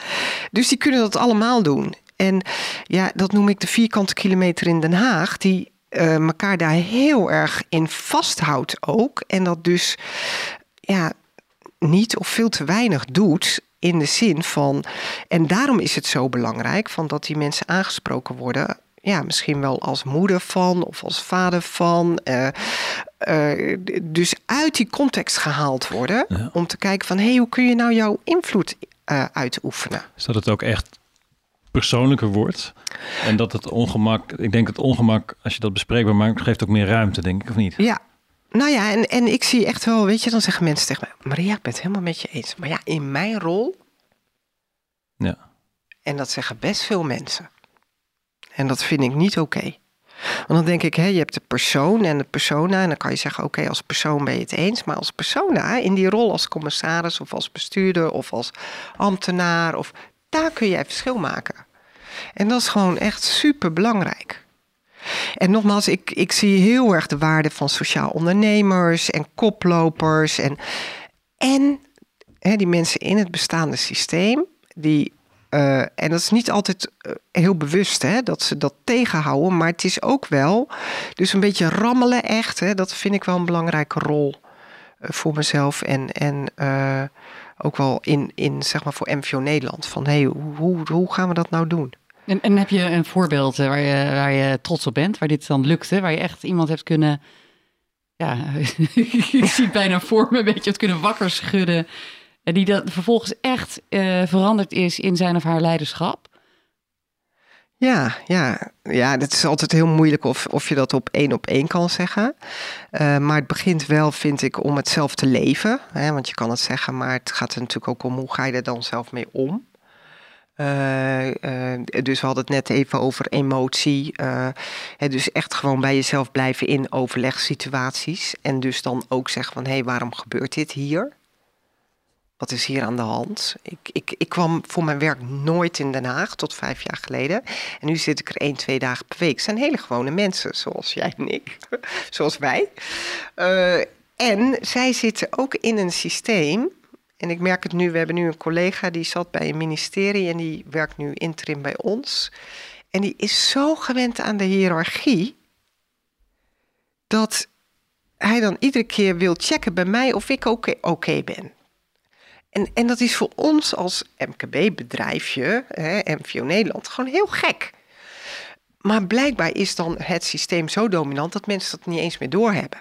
Dus die kunnen dat allemaal doen. En ja, dat noem ik de vierkante kilometer in Den Haag. Die elkaar daar heel erg in vasthoudt ook. En dat dus ja, niet of veel te weinig doet in de zin van. En daarom is het zo belangrijk van dat die mensen aangesproken worden ja, misschien wel als moeder van of als vader van. Uh, uh, dus uit die context gehaald worden. Om te kijken van hé, hey, hoe kun je nou jouw invloed uh, uitoefenen? Is dat het ook echt persoonlijker wordt? En dat het ongemak, ik denk het ongemak, als je dat bespreekbaar maakt, geeft ook meer ruimte, denk ik, of niet? Ja, Nou ja, en, en ik zie echt wel, weet je, dan zeggen mensen tegen mij: Maria, ik ben het helemaal met je eens. Maar ja, in mijn rol. Ja. En dat zeggen best veel mensen. En dat vind ik niet oké. Want dan denk ik, hè, je hebt de persoon en de persona. En dan kan je zeggen, oké, als persoon ben je het eens. Maar als persona, in die rol als commissaris of als bestuurder of als ambtenaar. Of, daar kun jij verschil maken. En dat is gewoon echt super belangrijk. En nogmaals, ik, ik zie heel erg de waarde van sociaal ondernemers en koplopers. En, en hè, die mensen in het bestaande systeem, die uh, en dat is niet altijd uh, heel bewust hè, dat ze dat tegenhouden, maar het is ook wel. Dus een beetje rammelen echt, hè, dat vind ik wel een belangrijke rol uh, voor mezelf. En, en ook wel in, in, zeg maar voor MVO Nederland. Van hé, hey, hoe, hoe gaan we dat nou doen? En, en heb je een voorbeeld waar je, waar je trots op bent, waar dit dan lukte, waar je echt iemand hebt kunnen. Ja, ik zie bijna voor me een beetje het kunnen wakker schudden en die dat vervolgens echt uh, veranderd is in zijn of haar leiderschap? Ja, ja, ja, dat is altijd heel moeilijk of, of je dat op één op één kan zeggen. Uh, maar het begint wel, vind ik, om het zelf te leven. Hè, want je kan het zeggen, maar het gaat er natuurlijk ook om hoe ga je er dan zelf mee om. Uh, uh, dus we hadden het net even over emotie. Uh, dus echt gewoon bij jezelf blijven in overlegssituaties. En dus dan ook zeggen van hé, hey, waarom gebeurt dit hier? wat is hier aan de hand? Ik, ik, ik kwam voor mijn werk nooit in Den Haag tot vijf jaar geleden. En nu zit ik er één, twee dagen per week. Het zijn hele gewone mensen, zoals jij en ik, zoals wij. En zij zitten ook in een systeem. En ik merk het nu, we hebben nu een collega die zat bij een ministerie en die werkt nu interim bij ons. En die is zo gewend aan de hiërarchie dat hij dan iedere keer wil checken bij mij of ik oké ben. En, en dat is voor ons als MKB-bedrijfje, MVO Nederland, gewoon heel gek. Maar blijkbaar is dan het systeem zo dominant dat mensen dat niet eens meer doorhebben.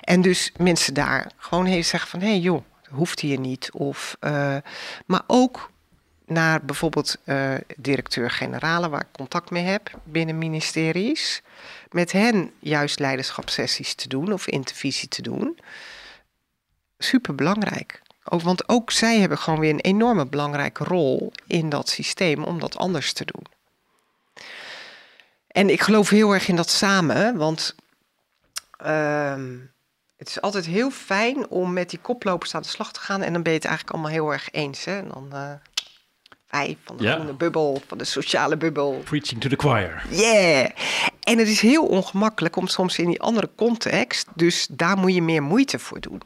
En dus mensen daar gewoon even zeggen van... hé hey joh, hoeft hier niet. Of, uh, maar ook naar bijvoorbeeld uh, directeur-generalen... waar ik contact mee heb binnen ministeries... met hen juist leiderschapssessies te doen of intervisie te doen. Super belangrijk. Want ook zij hebben gewoon weer een enorme belangrijke rol in dat systeem om dat anders te doen. En ik geloof heel erg in dat samen, want uh, het is altijd heel fijn om met die koplopers aan de slag te gaan. En dan ben je het eigenlijk allemaal heel erg eens. Hè? En dan uh, wij van de ja. groene bubbel, van de sociale bubbel. Preaching to the choir. Yeah! En het is heel ongemakkelijk om soms in die andere context, dus daar moet je meer moeite voor doen.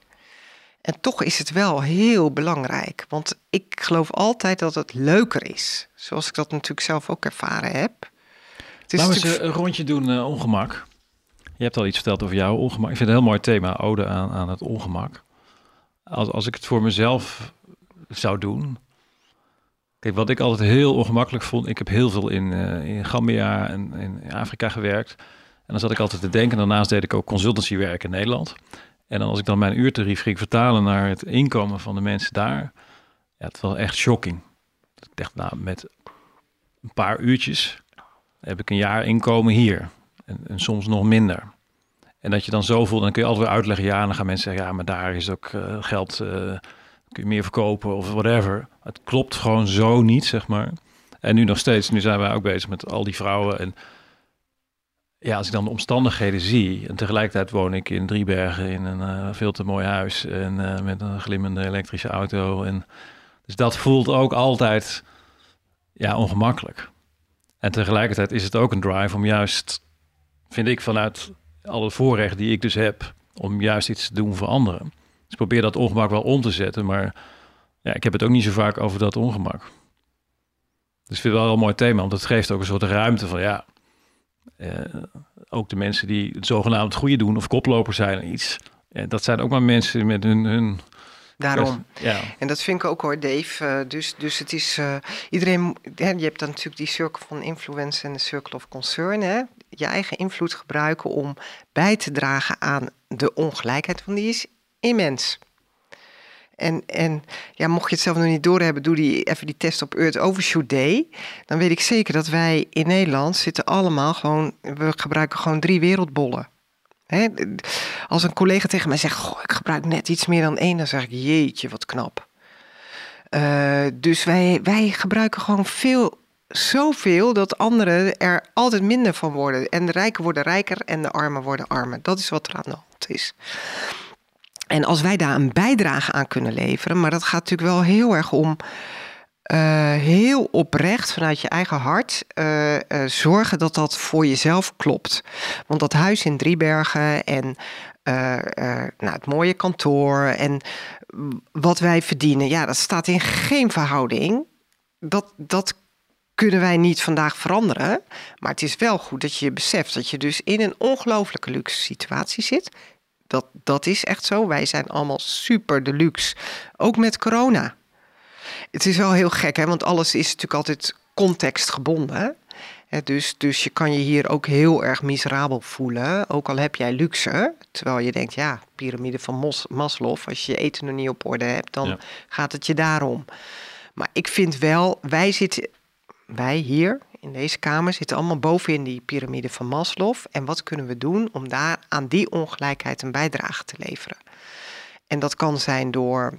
En toch is het wel heel belangrijk. Want ik geloof altijd dat het leuker is. Zoals ik dat natuurlijk zelf ook ervaren heb. Het is Laten we natuurlijk... een rondje doen, uh, ongemak. Je hebt al iets verteld over jouw ongemak. Ik vind het een heel mooi thema, ode aan, aan het ongemak. Als, als ik het voor mezelf zou doen... Kijk, wat ik altijd heel ongemakkelijk vond... Ik heb heel veel in, uh, in Gambia en in Afrika gewerkt. En dan zat ik altijd te denken. Daarnaast deed ik ook consultancywerk in Nederland. En dan als ik dan mijn uurtarief ging vertalen naar het inkomen van de mensen daar, ja, het was echt shocking. Ik dacht, nou, met een paar uurtjes heb ik een jaar inkomen hier. En, en soms nog minder. En dat je dan zo voelt, dan kun je altijd weer uitleggen, ja, dan gaan mensen zeggen, ja, maar daar is ook uh, geld, uh, kun je meer verkopen of whatever. Het klopt gewoon zo niet, zeg maar. En nu nog steeds, nu zijn wij ook bezig met al die vrouwen en ja, als ik dan de omstandigheden zie en tegelijkertijd woon ik in Driebergen in een uh, veel te mooi huis en met een glimmende elektrische auto. En, dus dat voelt ook altijd ja, ongemakkelijk. En tegelijkertijd is het ook een drive om juist, vind ik, vanuit alle voorrechten die ik dus heb, om juist iets te doen voor anderen. Dus probeer dat ongemak wel om te zetten, maar ja, ik heb het ook niet zo vaak over dat ongemak. Dus ik vind het wel een mooi thema, want het geeft ook een soort ruimte van ja, uh, ook de mensen die het zogenaamd goede doen of koploper zijn iets. Uh, dat zijn ook maar mensen met hun. hun Daarom. ja. En dat vind ik ook hoor, Dave. Uh, dus, dus het is iedereen. Hè, je hebt dan natuurlijk die circle van influence en de circle of concern. Hè? Je eigen invloed gebruiken om bij te dragen aan de ongelijkheid, van die is immens. En, en ja, mocht je het zelf nog niet doorhebben, doe die, even die test op Earth Overshoot Day. Dan weet ik zeker dat wij in Nederland zitten allemaal gewoon... We gebruiken gewoon drie wereldbollen. Hè, als een collega tegen mij zegt, goh, ik gebruik net iets meer dan één, dan zeg ik, jeetje, wat knap. Uh, dus wij, wij gebruiken gewoon veel, zoveel dat anderen er altijd minder van worden. En de rijken worden rijker en de armen worden armer. Dat is wat er aan de hand is. En als wij daar een bijdrage aan kunnen leveren, maar dat gaat natuurlijk wel heel erg om uh, heel oprecht vanuit je eigen hart uh, uh, zorgen dat dat voor jezelf klopt. Want dat huis in Driebergen en nou, het mooie kantoor en wat wij verdienen, ja, dat staat in geen verhouding. Dat, dat kunnen wij niet vandaag veranderen. Maar het is wel goed dat je beseft dat je dus in een ongelooflijke luxe situatie zit. Dat, dat is echt zo. Wij zijn allemaal super deluxe. Ook met corona. Het is wel heel gek, hè? want alles is natuurlijk altijd contextgebonden. Hè? Dus, dus je kan je hier ook heel erg miserabel voelen, ook al heb jij luxe. Terwijl je denkt, ja, piramide van Mos Maslow, als je je eten nog niet op orde hebt, dan gaat het je daarom. Maar ik vind wel, wij zitten, wij hier in deze kamer zitten allemaal bovenin die piramide van Maslow. En wat kunnen we doen om daar aan die ongelijkheid een bijdrage te leveren? En dat kan zijn door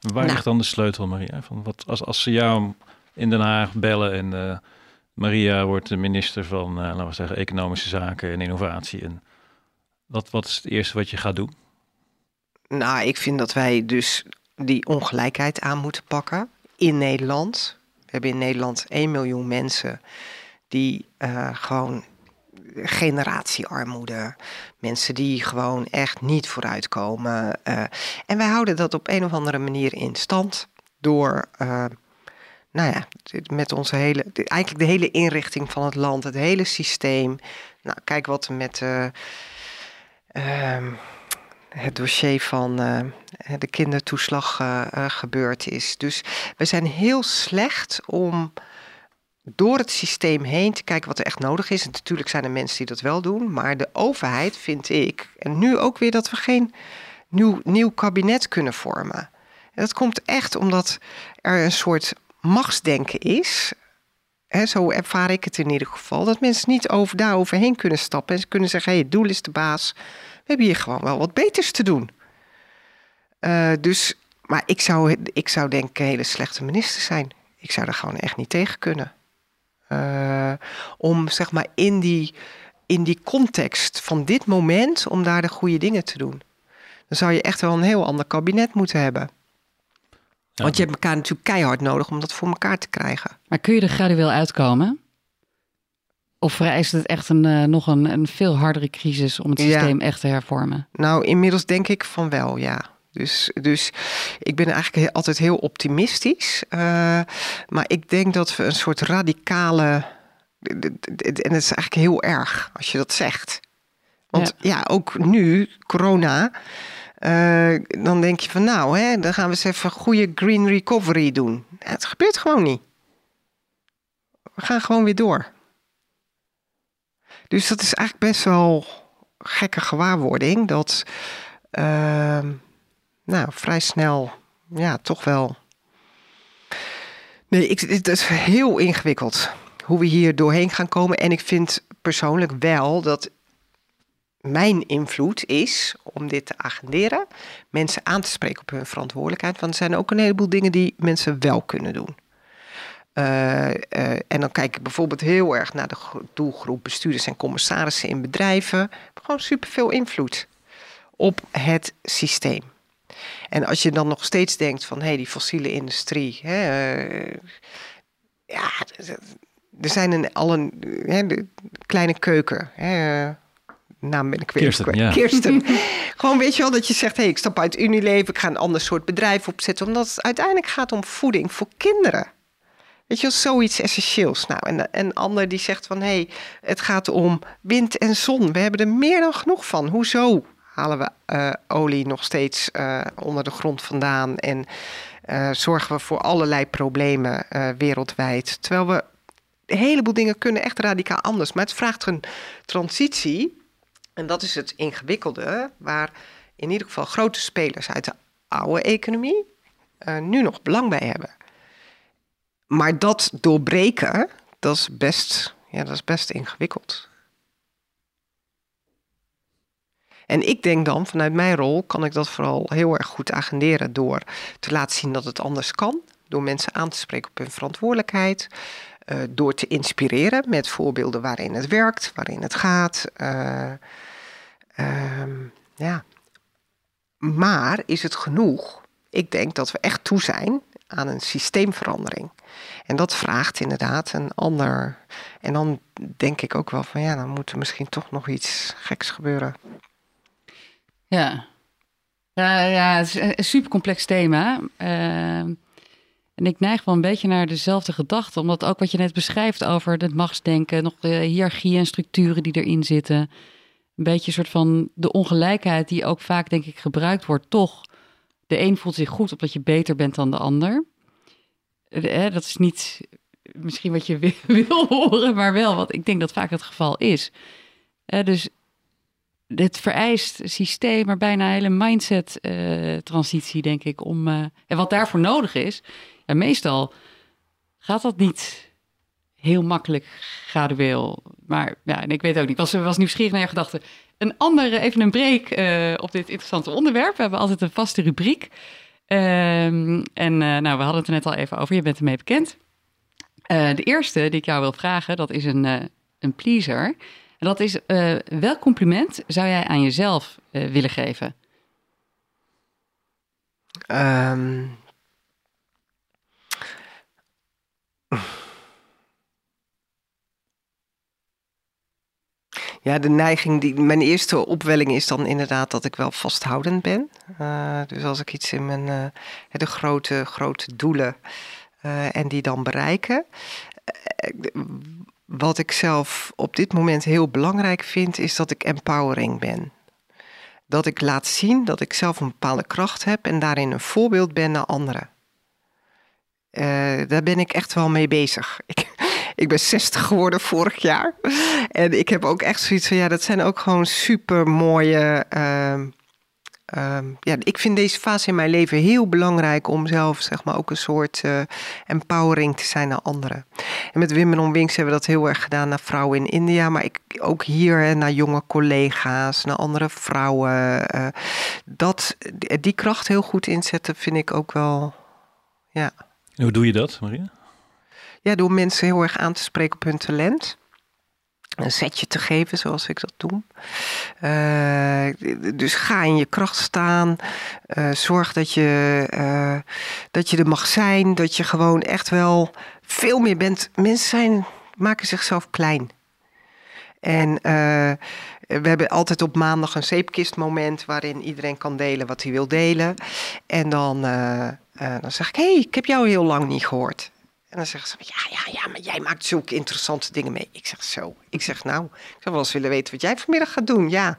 Waar nou. ligt dan de sleutel, Maria? Van wat, als, als ze jou in Den Haag bellen en uh, Maria wordt de minister van, uh, laten we zeggen, Economische Zaken en Innovatie. En wat, wat is het eerste wat je gaat doen? Nou, ik vind dat wij dus die ongelijkheid aan moeten pakken in Nederland. We hebben in Nederland 1 miljoen mensen die uh, gewoon generatiearmoede. Mensen die gewoon echt niet vooruitkomen. Uh, en wij houden dat op een of andere manier in stand door. Uh, nou ja, met onze hele, eigenlijk de hele inrichting van het land, het hele systeem. Nou, kijk wat er met uh, het dossier van de kindertoeslag gebeurd is. Dus we zijn heel slecht om door het systeem heen te kijken wat er echt nodig is. En natuurlijk zijn er mensen die dat wel doen. Maar de overheid vind ik, en nu ook weer dat we geen nieuw, nieuw kabinet kunnen vormen. En dat komt echt omdat er een soort machtsdenken is. Zo ervaar ik het in ieder geval. Dat mensen niet over, daar overheen kunnen stappen. En ze kunnen zeggen, hey, het doel is de baas. Hebben hier gewoon wel wat beters te doen. Uh, dus, maar ik zou, ik zou denk ik een hele slechte minister zijn. Ik zou er gewoon echt niet tegen kunnen. Uh, om zeg maar in die, in die context van dit moment, om daar de goede dingen te doen. Dan zou je echt wel een heel ander kabinet moeten hebben. Want je hebt elkaar natuurlijk keihard nodig om dat voor elkaar te krijgen. Maar kun je er gradueel uitkomen? Of vereist het echt een, uh, nog een, een veel hardere crisis om het systeem echt te hervormen? Nou, inmiddels denk ik van wel, ja. Dus, dus ik ben eigenlijk altijd heel optimistisch. Uh, maar ik denk dat we een soort radicale. En het is eigenlijk heel erg als je dat zegt. Want ja, ja ook nu, corona. Uh, dan denk je van nou, hè, dan gaan we eens even goede green recovery doen. Ja, het gebeurt gewoon niet. We gaan gewoon weer door. Dus dat is eigenlijk best wel gekke gewaarwording. Dat. Uh, nou, vrij snel, ja, toch wel. Nee, ik, het is heel ingewikkeld hoe we hier doorheen gaan komen. En ik vind persoonlijk wel dat mijn invloed is om dit te agenderen, mensen aan te spreken op hun verantwoordelijkheid. Want er zijn ook een heleboel dingen die mensen wel kunnen doen. Uh, uh, en dan kijk ik bijvoorbeeld heel erg naar de doelgroep bestuurders en commissarissen in bedrijven. Gewoon superveel invloed op het systeem. En als je dan nog steeds denkt van hé, hey, die fossiele industrie. Hè, uh, ja, er zijn een, al een hè, de kleine keuken. Hè, naam ben ik weer Kirsten, ja. Kirsten. Gewoon weet je wel dat je zegt, hé, hey, ik stap uit Unilever, ik ga een ander soort bedrijf opzetten. Omdat het uiteindelijk gaat om voeding voor kinderen. Weet je zoiets essentieels. Nou, en een ander die zegt van, hé, hey, het gaat om wind en zon. We hebben er meer dan genoeg van. Hoezo? halen we uh, olie nog steeds uh, onder de grond vandaan en uh, zorgen we voor allerlei problemen wereldwijd. Terwijl we een heleboel dingen kunnen echt radicaal anders. Maar het vraagt een transitie. En dat is het ingewikkelde, waar in ieder geval grote spelers uit de oude economie nu nog belang bij hebben. Maar dat doorbreken, dat is best, ja, dat is best ingewikkeld. En ik denk dan, vanuit mijn rol, kan ik dat vooral heel erg goed agenderen door te laten zien dat het anders kan. Door mensen aan te spreken op hun verantwoordelijkheid. Uh, door te inspireren met voorbeelden waarin het werkt, waarin het gaat. Uh, ja. Maar is het genoeg? Ik denk dat we echt toe zijn aan een systeemverandering. En dat vraagt inderdaad een ander. En dan denk ik ook wel van ja, dan moet er misschien toch nog iets geks gebeuren. Ja, ja, ja het is een super complex thema. Uh, en ik neig wel een beetje naar dezelfde gedachte, omdat ook wat je net beschrijft over het machtsdenken, nog de hiërarchie en structuren die erin zitten. Een beetje een soort van de ongelijkheid die ook vaak, denk ik, gebruikt wordt, toch. De een voelt zich goed omdat je beter bent dan de ander. Eh, dat is niet misschien wat je wil horen, maar wel wat ik denk dat vaak het geval is. Eh, dus het vereist systeem, maar bijna een hele mindset-transitie, denk ik. Om, en wat daarvoor nodig is, en meestal gaat dat niet heel makkelijk gradueel. Maar ja, en ik weet ook niet. Was, was nieuwsgierig naar je gedachten. Een andere, even een break uh, op dit interessante onderwerp. We hebben altijd een vaste rubriek. Um, en uh, nou, we hadden het er net al even over. Je bent ermee bekend. Uh, de eerste die ik jou wil vragen, dat is een, een pleaser. En dat is, welk compliment zou jij aan jezelf willen geven? Um, Ja, de neiging, die, mijn eerste opwelling is dan inderdaad dat ik wel vasthoudend ben. Uh, dus als ik iets in mijn, uh, de grote, grote doelen uh, en die dan bereiken. wat ik zelf op dit moment heel belangrijk vind, is dat ik empowering ben. Dat ik laat zien dat ik zelf een bepaalde kracht heb en daarin een voorbeeld ben naar anderen. daar ben ik echt wel mee bezig. Ik, ik ben 60 geworden vorig jaar. En ik heb ook echt zoiets van, ja, dat zijn ook gewoon super mooie. Uh, uh, ja, ik vind deze fase in mijn leven heel belangrijk om zelf, zeg maar, ook een soort uh, empowering te zijn naar anderen. En met Women on Wings hebben we dat heel erg gedaan naar vrouwen in India, maar ik, ook hier naar jonge collega's, naar andere vrouwen. Uh, dat, die kracht heel goed inzetten, vind ik ook wel, ja. Hoe doe je dat, Maria? Door mensen heel erg aan te spreken op hun talent. Een setje te geven, zoals ik dat doe. Uh, dus ga in je kracht staan. Uh, zorg dat je, uh, dat je er mag zijn. Dat je gewoon echt wel veel meer bent. Mensen zijn, maken zichzelf klein. En we hebben altijd op maandag een zeepkistmoment waarin iedereen kan delen wat hij wil delen. En dan, dan zeg ik: Hé, hey, ik heb jou heel lang niet gehoord. En dan zeggen ze, ja, ja, ja, maar jij maakt zulke interessante dingen mee. Ik zeg zo. Ik zeg, nou, ik zou wel eens willen weten wat jij vanmiddag gaat doen. Ja.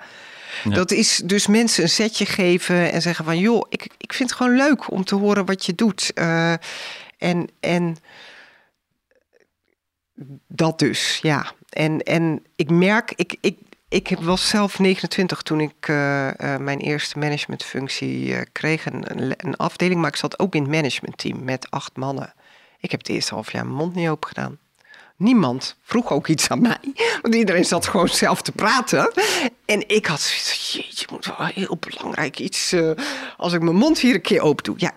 Dat is dus mensen een setje geven en zeggen van, joh, ik, ik vind het gewoon leuk om te horen wat je doet. Uh, en, en dat dus, ja. En, en ik merk, ik, ik, ik was zelf 29 toen ik uh, uh, mijn eerste managementfunctie kreeg, een, een afdeling, maar ik zat ook in het managementteam met acht mannen. Ik heb het eerste half jaar mijn mond niet open gedaan. Niemand vroeg ook iets aan mij. Want iedereen zat gewoon zelf te praten. En ik had zoiets jeetje, moet wel heel belangrijk iets... Uh, als ik mijn mond hier een keer open doe. Ja,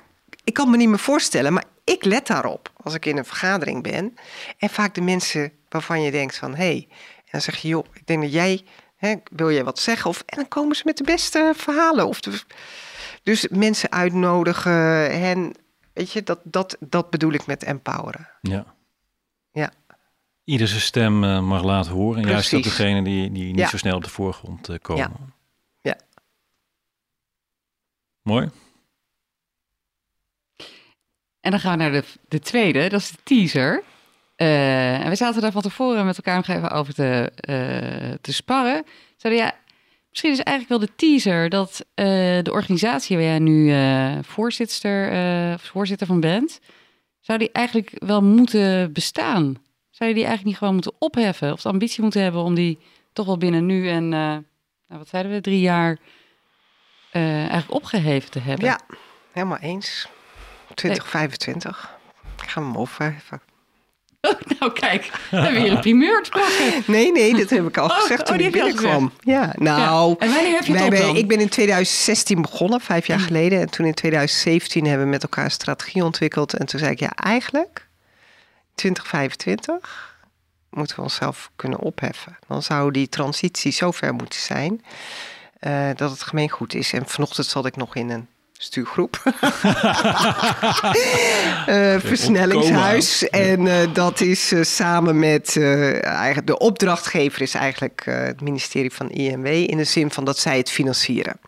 ik kan me niet meer voorstellen, maar ik let daarop. Als ik in een vergadering ben. En vaak de mensen waarvan je denkt van... hé, hey, en dan zeg je, joh, ik denk dat jij... Hè, wil jij wat zeggen? Of, en dan komen ze met de beste verhalen. Of dus mensen uitnodigen, hen Weet je, dat, dat, dat bedoel ik met empoweren. Ja. Ja. Ieder zijn stem uh, mag laten horen. En juist ook degene die, die niet ja. zo snel op de voorgrond uh, komen. Ja. ja. Mooi. En dan gaan we naar de, de tweede, dat is de teaser. Uh, en we zaten daar van tevoren met elkaar nog even over te, te sparren. Zeiden ja, Misschien is eigenlijk wel de teaser dat uh, de organisatie waar jij nu uh, voorzitter, uh, voorzitter van bent, zou die eigenlijk wel moeten bestaan? Zou je die eigenlijk niet gewoon moeten opheffen? Of de ambitie moeten hebben om die toch wel binnen nu en, nou, wat zeiden we, drie jaar eigenlijk opgeheven te hebben? Ja, helemaal eens. 2025. Ik ga hem opheffen. Oh, nou kijk, we hebben hier een primeur te pakken. Nee, nee, dat heb ik al Oh, gezegd oh, toen die ik binnenkwam. Ja, nou... Ja. En wanneer heb je het wij dan? Ik ben in 2016 begonnen, vijf jaar geleden. En toen in 2017 hebben we met elkaar een strategie ontwikkeld. En toen zei ik, ja, eigenlijk 2025 moeten we onszelf kunnen opheffen. Dan zou die transitie zo ver moeten zijn eh, dat het gemeengoed is. En vanochtend zat ik nog in een stuurgroep. Eh, versnellingshuis. En eh, dat is eh, samen met eigenlijk de opdrachtgever is eigenlijk het ministerie van INW in de zin van dat zij het financieren.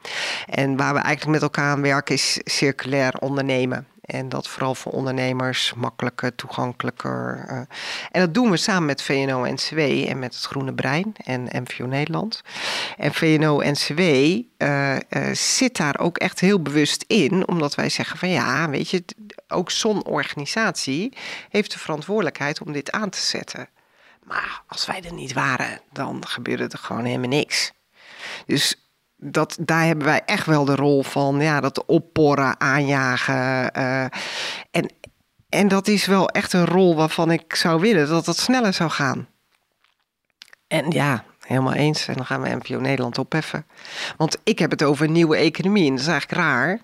En waar we eigenlijk met elkaar aan werken is circulair ondernemen. En dat vooral voor ondernemers makkelijker, toegankelijker. eh. en dat doen we samen met VNO-NCW en met het Groene Brein en MVO Nederland. En VNO-NCW eh, eh, zit daar ook echt heel bewust in, omdat wij zeggen van ja, weet je, ook zo'n organisatie heeft de verantwoordelijkheid om dit aan te zetten. Maar als wij er niet waren, dan gebeurde er gewoon helemaal niks. Dus dat, daar hebben wij echt wel de rol van, ja, dat opporren, aanjagen. eh, en, en dat is wel echt een rol waarvan ik zou willen dat het sneller zou gaan. En ja, helemaal eens. En dan gaan we NPO Nederland opheffen. Want ik heb het over nieuwe economie. En dat is eigenlijk raar.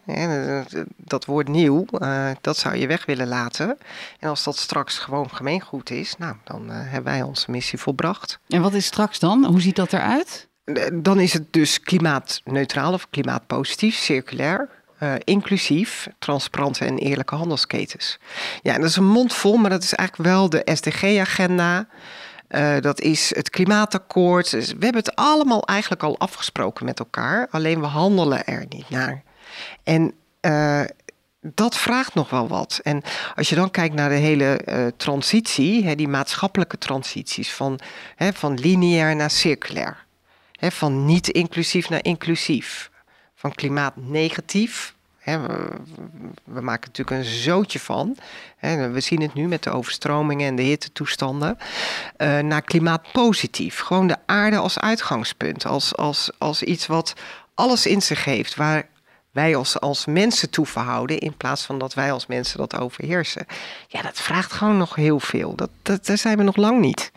Dat woord nieuw, eh, dat zou je weg willen laten. En als dat straks gewoon gemeengoed is, nou, dan eh, hebben wij onze missie volbracht. En wat is straks dan? Hoe ziet dat eruit? Dan is het dus klimaatneutraal of klimaatpositief, circulair, eh, inclusief, transparante en eerlijke handelsketens. Ja, en dat is een mond vol, maar dat is eigenlijk wel de SDG-agenda. Eh, dat is het klimaatakkoord. Dus we hebben het allemaal eigenlijk al afgesproken met elkaar, alleen we handelen er niet naar. En eh, dat vraagt nog wel wat. En als je dan kijkt naar de hele transitie, hè, die maatschappelijke transities van, hè, van lineair naar circulair. Van niet inclusief naar inclusief. Van klimaatnegatief. Hè, we, we maken natuurlijk een zootje van. We zien het nu met de overstromingen en de hittetoestanden. eh, naar klimaatpositief. Gewoon de aarde als uitgangspunt. Als, als, als iets wat alles in zich heeft. Waar wij als, als mensen toe verhouden. In plaats van dat wij als mensen dat overheersen. Ja, dat vraagt gewoon nog heel veel. Dat, dat, daar zijn we nog lang niet.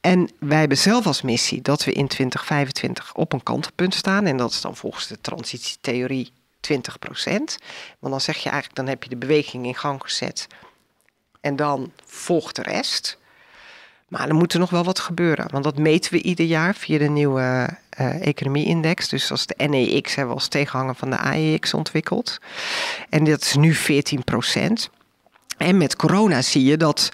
En wij hebben zelf als missie dat we in 2025 op een kantelpunt staan. En dat is dan volgens de transitietheorie 20% Want dan zeg je eigenlijk, dan heb je de beweging in gang gezet. En dan volgt de rest. Maar er moet er nog wel wat gebeuren. Want dat meten we ieder jaar via de nieuwe eh, economie-index. Dus als de NEX hebben we als tegenhanger van de AEX ontwikkeld. En dat is nu 14% En met corona zie je dat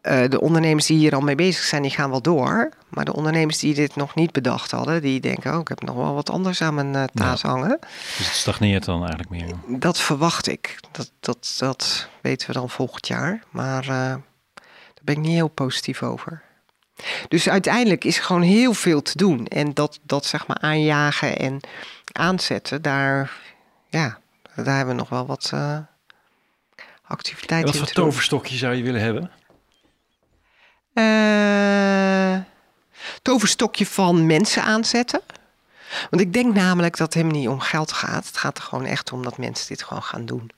eh, de ondernemers die hier al mee bezig zijn, die gaan wel door. Maar de ondernemers die dit nog niet bedacht hadden, die denken, oh, ik heb nog wel wat anders aan mijn eh, taas hangen. Dus het stagneert dan eigenlijk meer. Dat verwacht ik. Dat, dat, dat weten we dan volgend jaar. Maar eh, daar ben ik niet heel positief over. Dus uiteindelijk is er gewoon heel veel te doen. En dat, dat zeg maar aanjagen en aanzetten, daar, ja, daar hebben we nog wel wat uh, activiteit Wat in voor toverstokje zou je willen hebben? Uh, toverstokje van mensen aanzetten. Want ik denk namelijk dat het hem niet om geld gaat. Het gaat er gewoon echt om dat mensen dit gewoon gaan doen.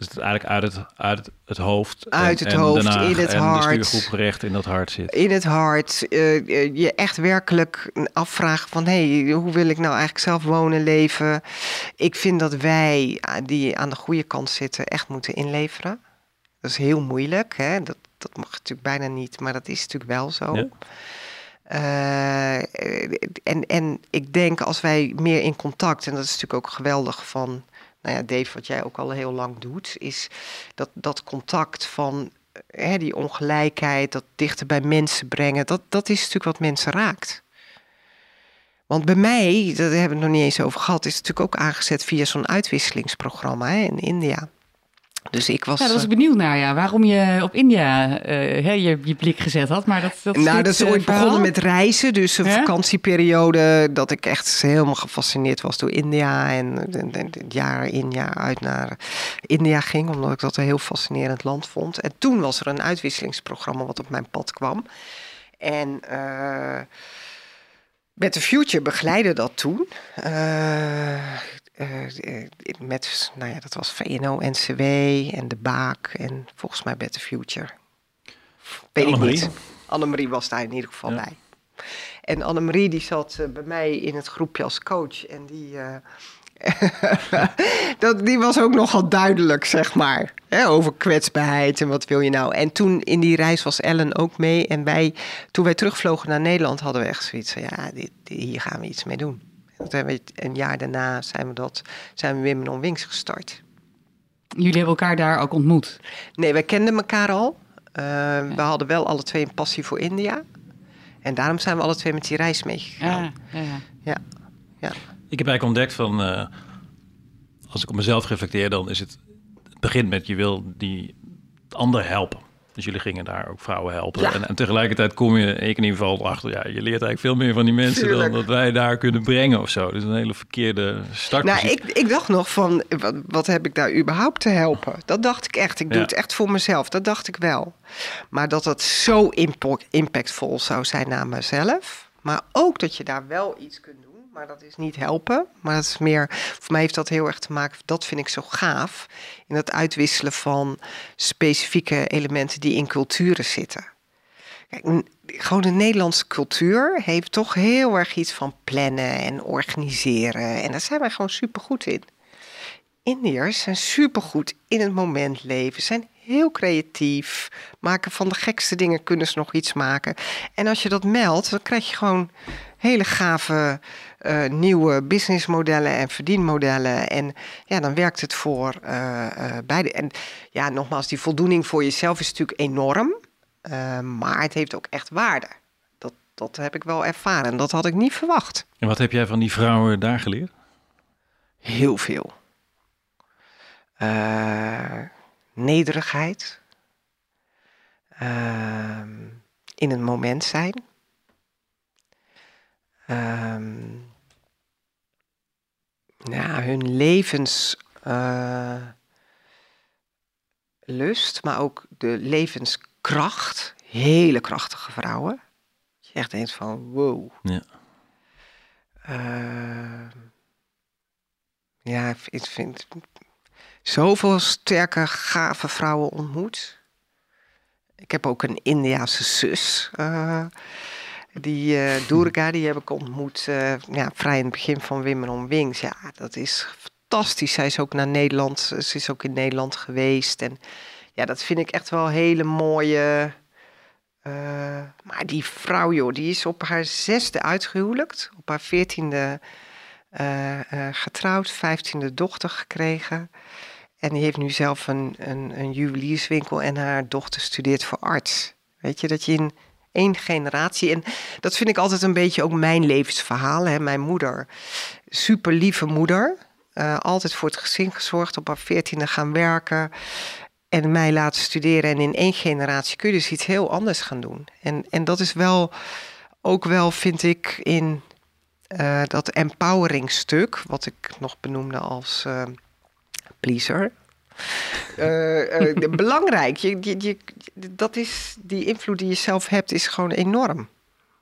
Dus het eigenlijk uit het, uit het, het hoofd. Uit en, het en hoofd, Haag in het en hart. de stuurgroep recht in dat hart zit. In het hart. Uh, je echt werkelijk afvragen van... hé, hey, hoe wil ik nou eigenlijk zelf wonen, leven? Ik vind dat wij, die aan de goede kant zitten... echt moeten inleveren. Dat is heel moeilijk, hè? Dat, dat mag natuurlijk bijna niet, maar dat is natuurlijk wel zo. Ja. Uh, en, en ik denk als wij meer in contact, en dat is natuurlijk ook geweldig van, nou ja, Dave, wat jij ook al heel lang doet, is dat, dat contact van hè, die ongelijkheid, dat dichter bij mensen brengen, dat, dat is natuurlijk wat mensen raakt. Want bij mij, daar hebben we het nog niet eens over gehad, is het natuurlijk ook aangezet via zo'n uitwisselingsprogramma hè, in India. Dus ik was. Ja, dat was ik benieuwd naar, ja. Waarom je op India uh, je, je blik gezet had. Maar dat, dat nou, dat is ooit verhaal. begonnen met reizen. Dus een vakantieperiode. Dat ik echt helemaal gefascineerd was door India. En, en, en, jaar in, jaar uit naar India ging. Omdat ik dat een heel fascinerend land vond. En toen was er een uitwisselingsprogramma wat op mijn pad kwam. En. Uh, met de Future begeleidde dat toen. Uh, uh, met, nou ja, dat was VNO, NCW en de Baak en volgens mij Better Future. Weet ik Annemarie? niet. Annemarie was daar in ieder geval Ja. bij. En Annemarie die zat eh, bij mij in het groepje als coach. En die, eh, dat, die was ook nogal duidelijk, zeg maar. Hè, over kwetsbaarheid en wat wil je nou. En toen in die reis was Ellen ook mee. En wij, toen wij terugvlogen naar Nederland hadden we echt zoiets van... ja, dit- hier gaan we iets mee doen. Hebben we, een jaar daarna zijn we, dat, zijn we Women on Wings gestart. Jullie hebben elkaar daar ook ontmoet. Nee, wij kenden elkaar al. Eh, We hadden wel alle twee een passie voor India. En daarom zijn we alle twee met die reis meegegaan. Ja, ja, ja. Ja. ja. Ik heb eigenlijk ontdekt van, eh, als ik op mezelf reflecteer, dan is het, het begint met je wil die ander helpen. Dus jullie gingen daar ook vrouwen helpen. Ja. En, en tegelijkertijd kom je, ik in ieder geval, achter, ja, je leert eigenlijk veel meer van die mensen Tuurlijk. dan dat wij daar kunnen brengen of zo. Dus een hele verkeerde start. Nou, ik, ik dacht nog van, wat, wat heb ik daar überhaupt te helpen? Dat dacht ik echt. Ik doe het echt voor mezelf. Dat dacht ik wel. Maar dat het zo impactvol zou zijn naar mezelf. Maar ook dat je daar wel iets kunt doen. Maar dat is niet helpen. Maar dat is meer, voor mij heeft dat heel erg te maken, dat vind ik zo gaaf. In het uitwisselen van specifieke elementen die in culturen zitten. Kijk, gewoon de Nederlandse cultuur heeft toch heel erg iets van plannen en organiseren. En daar zijn wij gewoon supergoed in. Indiërs zijn supergoed in het moment leven, zijn heel creatief, maken van de gekste dingen kunnen ze nog iets maken. En als je dat meldt, dan krijg je gewoon hele gave eh, nieuwe businessmodellen en verdienmodellen. En ja, dan werkt het voor eh, eh, beide. En ja, nogmaals, die voldoening voor jezelf is natuurlijk enorm. Maar het heeft ook echt waarde. Dat, dat heb ik wel ervaren. Dat had ik niet verwacht. En wat heb jij van die vrouwen daar geleerd? Heel veel. Nederigheid. Ehm, in het moment zijn. Ehm, ja, hun levens. eh, maar ook de levenskracht. Hele krachtige vrouwen. Dat je echt denkt van wow. Ja. Ehm, ja, ik vind zoveel sterke, gave vrouwen ontmoet. Ik heb ook een Indiaanse zus. eh, die eh Durga, die heb ik ontmoet eh, ja, vrij in het begin van Women on Wings. Ja, dat is fantastisch. Zij is ook naar Nederland. Ze is ook in Nederland geweest. En ja, dat vind ik echt wel hele mooie... maar die vrouw, joh, die is op haar zesde uitgehuwelijkt. Op haar veertiende getrouwd, vijftiende dochter gekregen. En die heeft nu zelf een, een, een juwelierswinkel en haar dochter studeert voor arts. Weet je, dat je in één generatie... En dat vind ik altijd een beetje ook mijn levensverhaal. Hè? Mijn moeder, super lieve moeder. eh, altijd voor het gezin gezorgd, op haar veertiende gaan werken. En mij laten studeren. En in één generatie kun je dus iets heel anders gaan doen. En, en dat is wel, ook wel, vind ik, in eh, dat empowering stuk... wat ik nog benoemde als eh, pleaser... De- belangrijk. Je, je, je, dat is, die invloed die je zelf hebt, is gewoon enorm.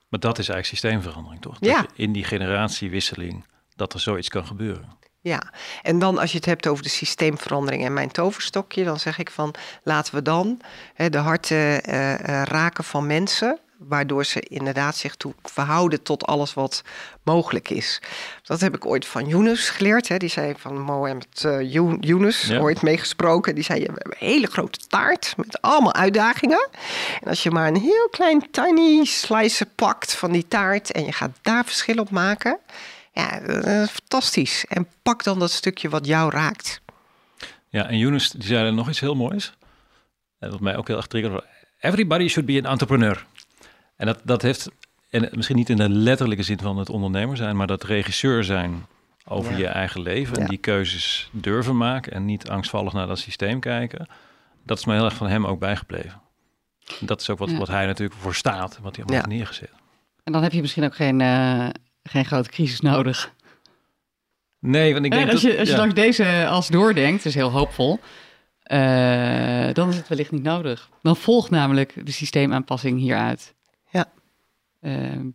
Maar dat is eigenlijk systeemverandering, toch? Ja. Dat in die generatiewisseling, dat er zoiets kan gebeuren. Ja, en dan als je het hebt over de systeemverandering en mijn toverstokje, dan zeg ik van laten we dan hè, de harten eh, raken van mensen, waardoor ze inderdaad zich toe verhouden tot alles wat mogelijk is. Dat heb ik ooit van Yunus geleerd. Hè. Die zei van Mohammed Yunus, Ja. ooit meegesproken. Die zei, we hebben een hele grote taart met allemaal uitdagingen. En als je maar een heel klein tiny slice pakt van die taart en je gaat daar verschil op maken... Ja, fantastisch. En pak dan dat stukje wat jou raakt. Ja, en Younes, die zei er nog iets heel moois. En wat mij ook heel erg triggerde. Everybody should be an entrepreneur. En dat, dat heeft, en misschien niet in de letterlijke zin van het ondernemer zijn, maar dat regisseur zijn over Ja. je eigen leven. En Ja. die keuzes durven maken en niet angstvallig naar dat systeem kijken. Dat is me heel erg van hem ook bijgebleven. Dat is ook wat, Ja. wat hij natuurlijk voor staat, wat hij allemaal heeft neergezet. En dan heb je misschien ook geen, eh, geen grote crisis nodig. Nee, want ik denk Hè, als dat... je, als je langs deze als doordenkt, is heel hoopvol. eh, dan is het wellicht niet nodig. Dan volgt namelijk de systeemaanpassing hieruit. Ehm,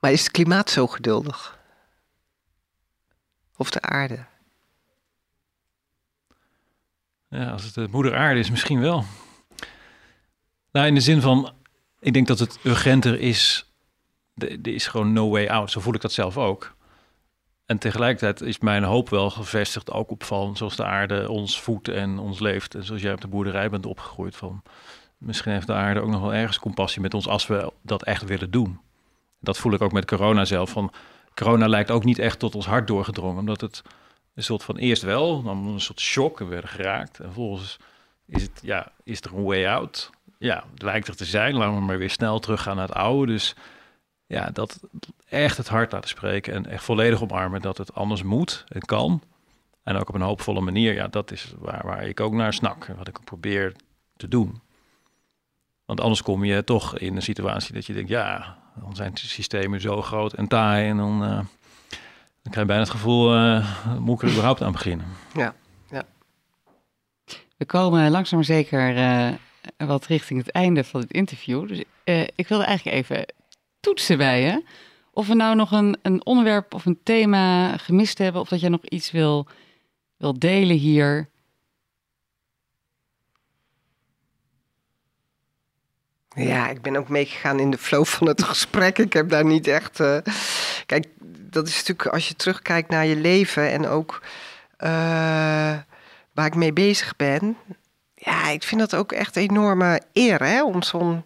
Maar is het klimaat zo geduldig? Of de aarde? Ja, als het de moeder aarde is, misschien wel. Nou, in de zin van, ik denk dat het urgenter is. Er is gewoon no way out. Zo voel ik dat zelf ook. En tegelijkertijd is mijn hoop wel gevestigd ook op van zoals de aarde ons voedt en ons leeft. En zoals jij op de boerderij bent opgegroeid van misschien heeft de aarde ook nog wel ergens compassie met ons als we dat echt willen doen. Dat voel ik ook met corona zelf. Van corona lijkt ook niet echt tot ons hart doorgedrongen, omdat het een soort van eerst wel, dan een soort shock, we werden geraakt. En vervolgens is het, ja, is er een way out? Ja, lijkt er te zijn. Laten we maar weer snel teruggaan naar het oude. Dus ja, dat echt het hart laten spreken en echt volledig omarmen dat het anders moet en kan. En ook op een hoopvolle manier. Ja, dat is waar, waar ik ook naar snak. Wat ik probeer te doen. Want anders kom je toch in een situatie dat je denkt, ja, dan zijn de systemen zo groot en taai. En dan, uh, dan krijg je bijna het gevoel, uh, moet ik er überhaupt aan beginnen? Ja, ja. We komen langzaam maar zeker uh, wat richting het einde van het interview. Dus ik wilde eigenlijk even toetsen bij je. Of we nou nog een, een onderwerp of een thema gemist hebben, of dat jij nog iets wil, wil delen hier. Ja, ik ben ook meegegaan in de flow van het gesprek. Ik heb daar niet echt. Uh... Kijk, dat is natuurlijk als je terugkijkt naar je leven en ook uh, waar ik mee bezig ben. Ja, ik vind dat ook echt enorme eer hè, om zo'n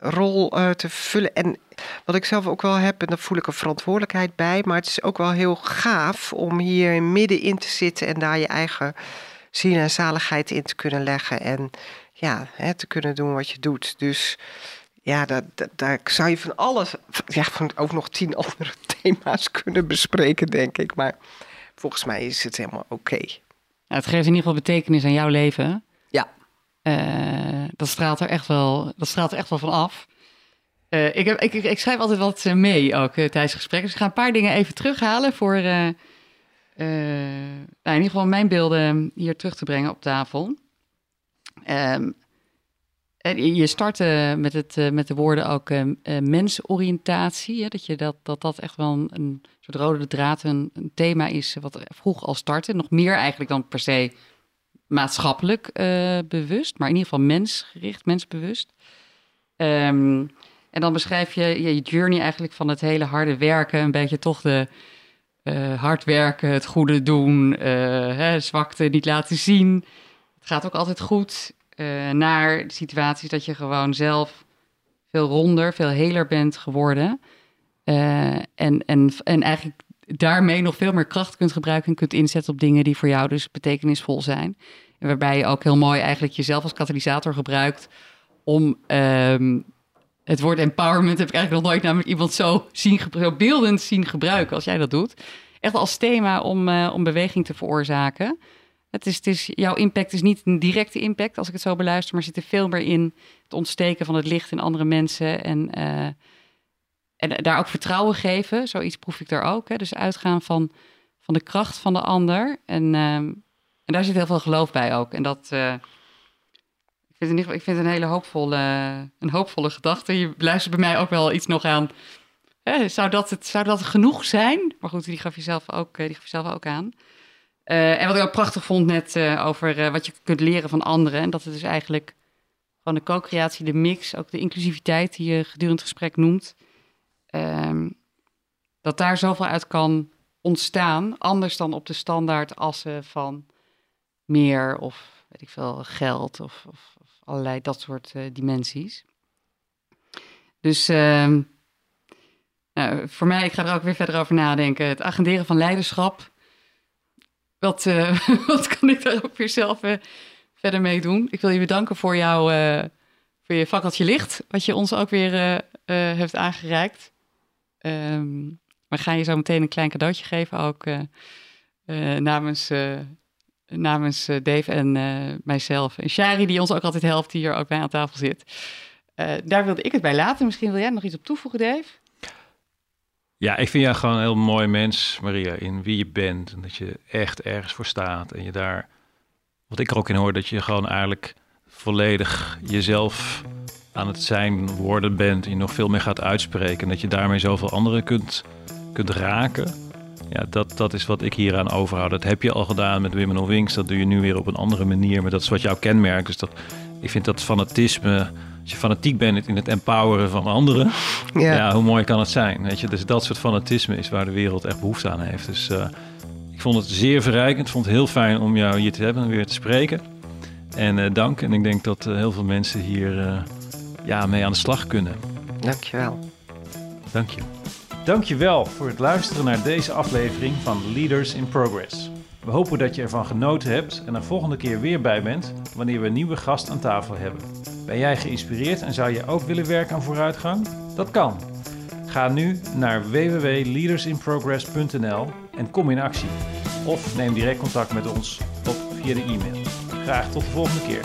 rol uh, te vullen. En wat ik zelf ook wel heb, en daar voel ik een verantwoordelijkheid bij. Maar het is ook wel heel gaaf om hier middenin te zitten en daar je eigen ziel en zaligheid in te kunnen leggen. En ja, hè, te kunnen doen wat je doet. Dus ja, daar, daar, zou je van alles, ja, van ook nog tien andere thema's kunnen bespreken, denk ik. Maar volgens mij is het helemaal oké. het geeft in ieder geval betekenis aan jouw leven. Ja. Uh, dat, straalt er echt wel, dat straalt er echt wel van af. Uh, ik, heb, ik, ik, schrijf altijd wat eh, mee ook uh, tijdens gesprekken. Dus ik ga een paar dingen even terughalen voor nou, in ieder geval mijn beelden hier terug te brengen op tafel. Um, je startte met, het, met de woorden ook mensoriëntatie. Hè, dat, je dat, dat echt wel een, soort rode draad, een, thema is wat vroeg al startte. Nog meer eigenlijk dan per se maatschappelijk bewust, maar in ieder geval mensgericht, mensbewust. Um, en dan beschrijf je je journey eigenlijk van het hele harde werken, een beetje toch de uh, hard werken, het goede doen, uh, hè, zwakte niet laten zien. Het gaat ook altijd goed. Uh, naar situaties dat je gewoon zelf veel ronder, veel heler bent geworden. en, en, en eigenlijk daarmee nog veel meer kracht kunt gebruiken en kunt inzetten op dingen die voor jou dus betekenisvol zijn. Waarbij je ook heel mooi eigenlijk jezelf als katalysator gebruikt om um, het woord empowerment heb ik eigenlijk nog nooit namelijk iemand zo, zien, zo beeldend zien gebruiken als jij dat doet. Echt als thema om, uh, om beweging te veroorzaken. Het is, jouw impact is niet een directe impact als ik het zo beluister, maar zit er veel meer in het ontsteken van het licht in andere mensen en, uh, en daar ook vertrouwen geven. Zoiets proef ik daar ook. Hè. Dus uitgaan van, van de kracht van de ander. En, uh, en daar zit heel veel geloof bij ook. En dat, vind, het, ik vind het een hele hoopvolle, een hoopvolle gedachte. Je luistert bij mij ook wel iets nog aan. Hè, zou, dat het, zou dat genoeg zijn? Maar goed, die gaf je zelf ook, eh, die gaf je zelf ook aan. Uh, en wat ik ook prachtig vond net uh, over uh, wat je kunt leren van anderen. En dat het dus eigenlijk gewoon de co-creatie, de mix, ook de inclusiviteit die je gedurende het gesprek noemt. Um, dat daar zoveel uit kan ontstaan. Anders dan op de standaard assen van meer of weet ik veel, geld of, of allerlei dat soort dimensies. Dus uh, nou, voor mij, ik ga er ook weer verder over nadenken. Het agenderen van leiderschap. Wat, uh, wat kan ik daar ook weer zelf uh, verder mee doen? Ik wil je bedanken voor, jouw voor je fakkeltje licht, wat je ons ook weer hebt aangereikt. Um, we gaan je zo meteen een klein cadeautje geven, ook namens namens eh, Dave en uh, mijzelf. En Shari, die ons ook altijd helpt, die hier ook bij aan tafel zit. Uh, daar wilde ik het bij laten. Misschien wil jij nog iets op toevoegen, Dave? Ja, ik vind jou gewoon een heel mooi mens, Maria, in wie je bent. En dat je echt ergens voor staat. En je daar, wat ik er ook in hoor, dat je gewoon eigenlijk volledig jezelf aan het zijn worden bent. En je nog veel meer gaat uitspreken. En dat je daarmee zoveel anderen kunt, kunt raken. Ja, dat, dat is wat ik hieraan overhoud. Dat heb je al gedaan met Women on Wings. Dat doe je nu weer op een andere manier. Maar dat is wat jouw kenmerk. Dus dat, ik vind dat fanatisme... Als je fanatiek bent in het empoweren van anderen... Ja. ja hoe mooi kan het zijn? Weet je? Dus dat soort fanatisme is waar de wereld echt behoefte aan heeft. Dus uh, ik vond het zeer verrijkend. Ik vond het heel fijn om jou hier te hebben en weer te spreken. En uh, dank. En ik denk dat uh, heel veel mensen hier ja, mee aan de slag kunnen. Dankjewel. Dank je. Dankjewel voor het luisteren naar deze aflevering van Leaders in Progress. We hopen dat je ervan genoten hebt en er volgende keer weer bij bent wanneer we een nieuwe gast aan tafel hebben. Ben jij geïnspireerd en zou je ook willen werken aan vooruitgang? Dat kan. Ga nu naar www.leadersinprogress.nl en kom in actie. Of neem direct contact met ons op via de e-mail. Graag tot de volgende keer.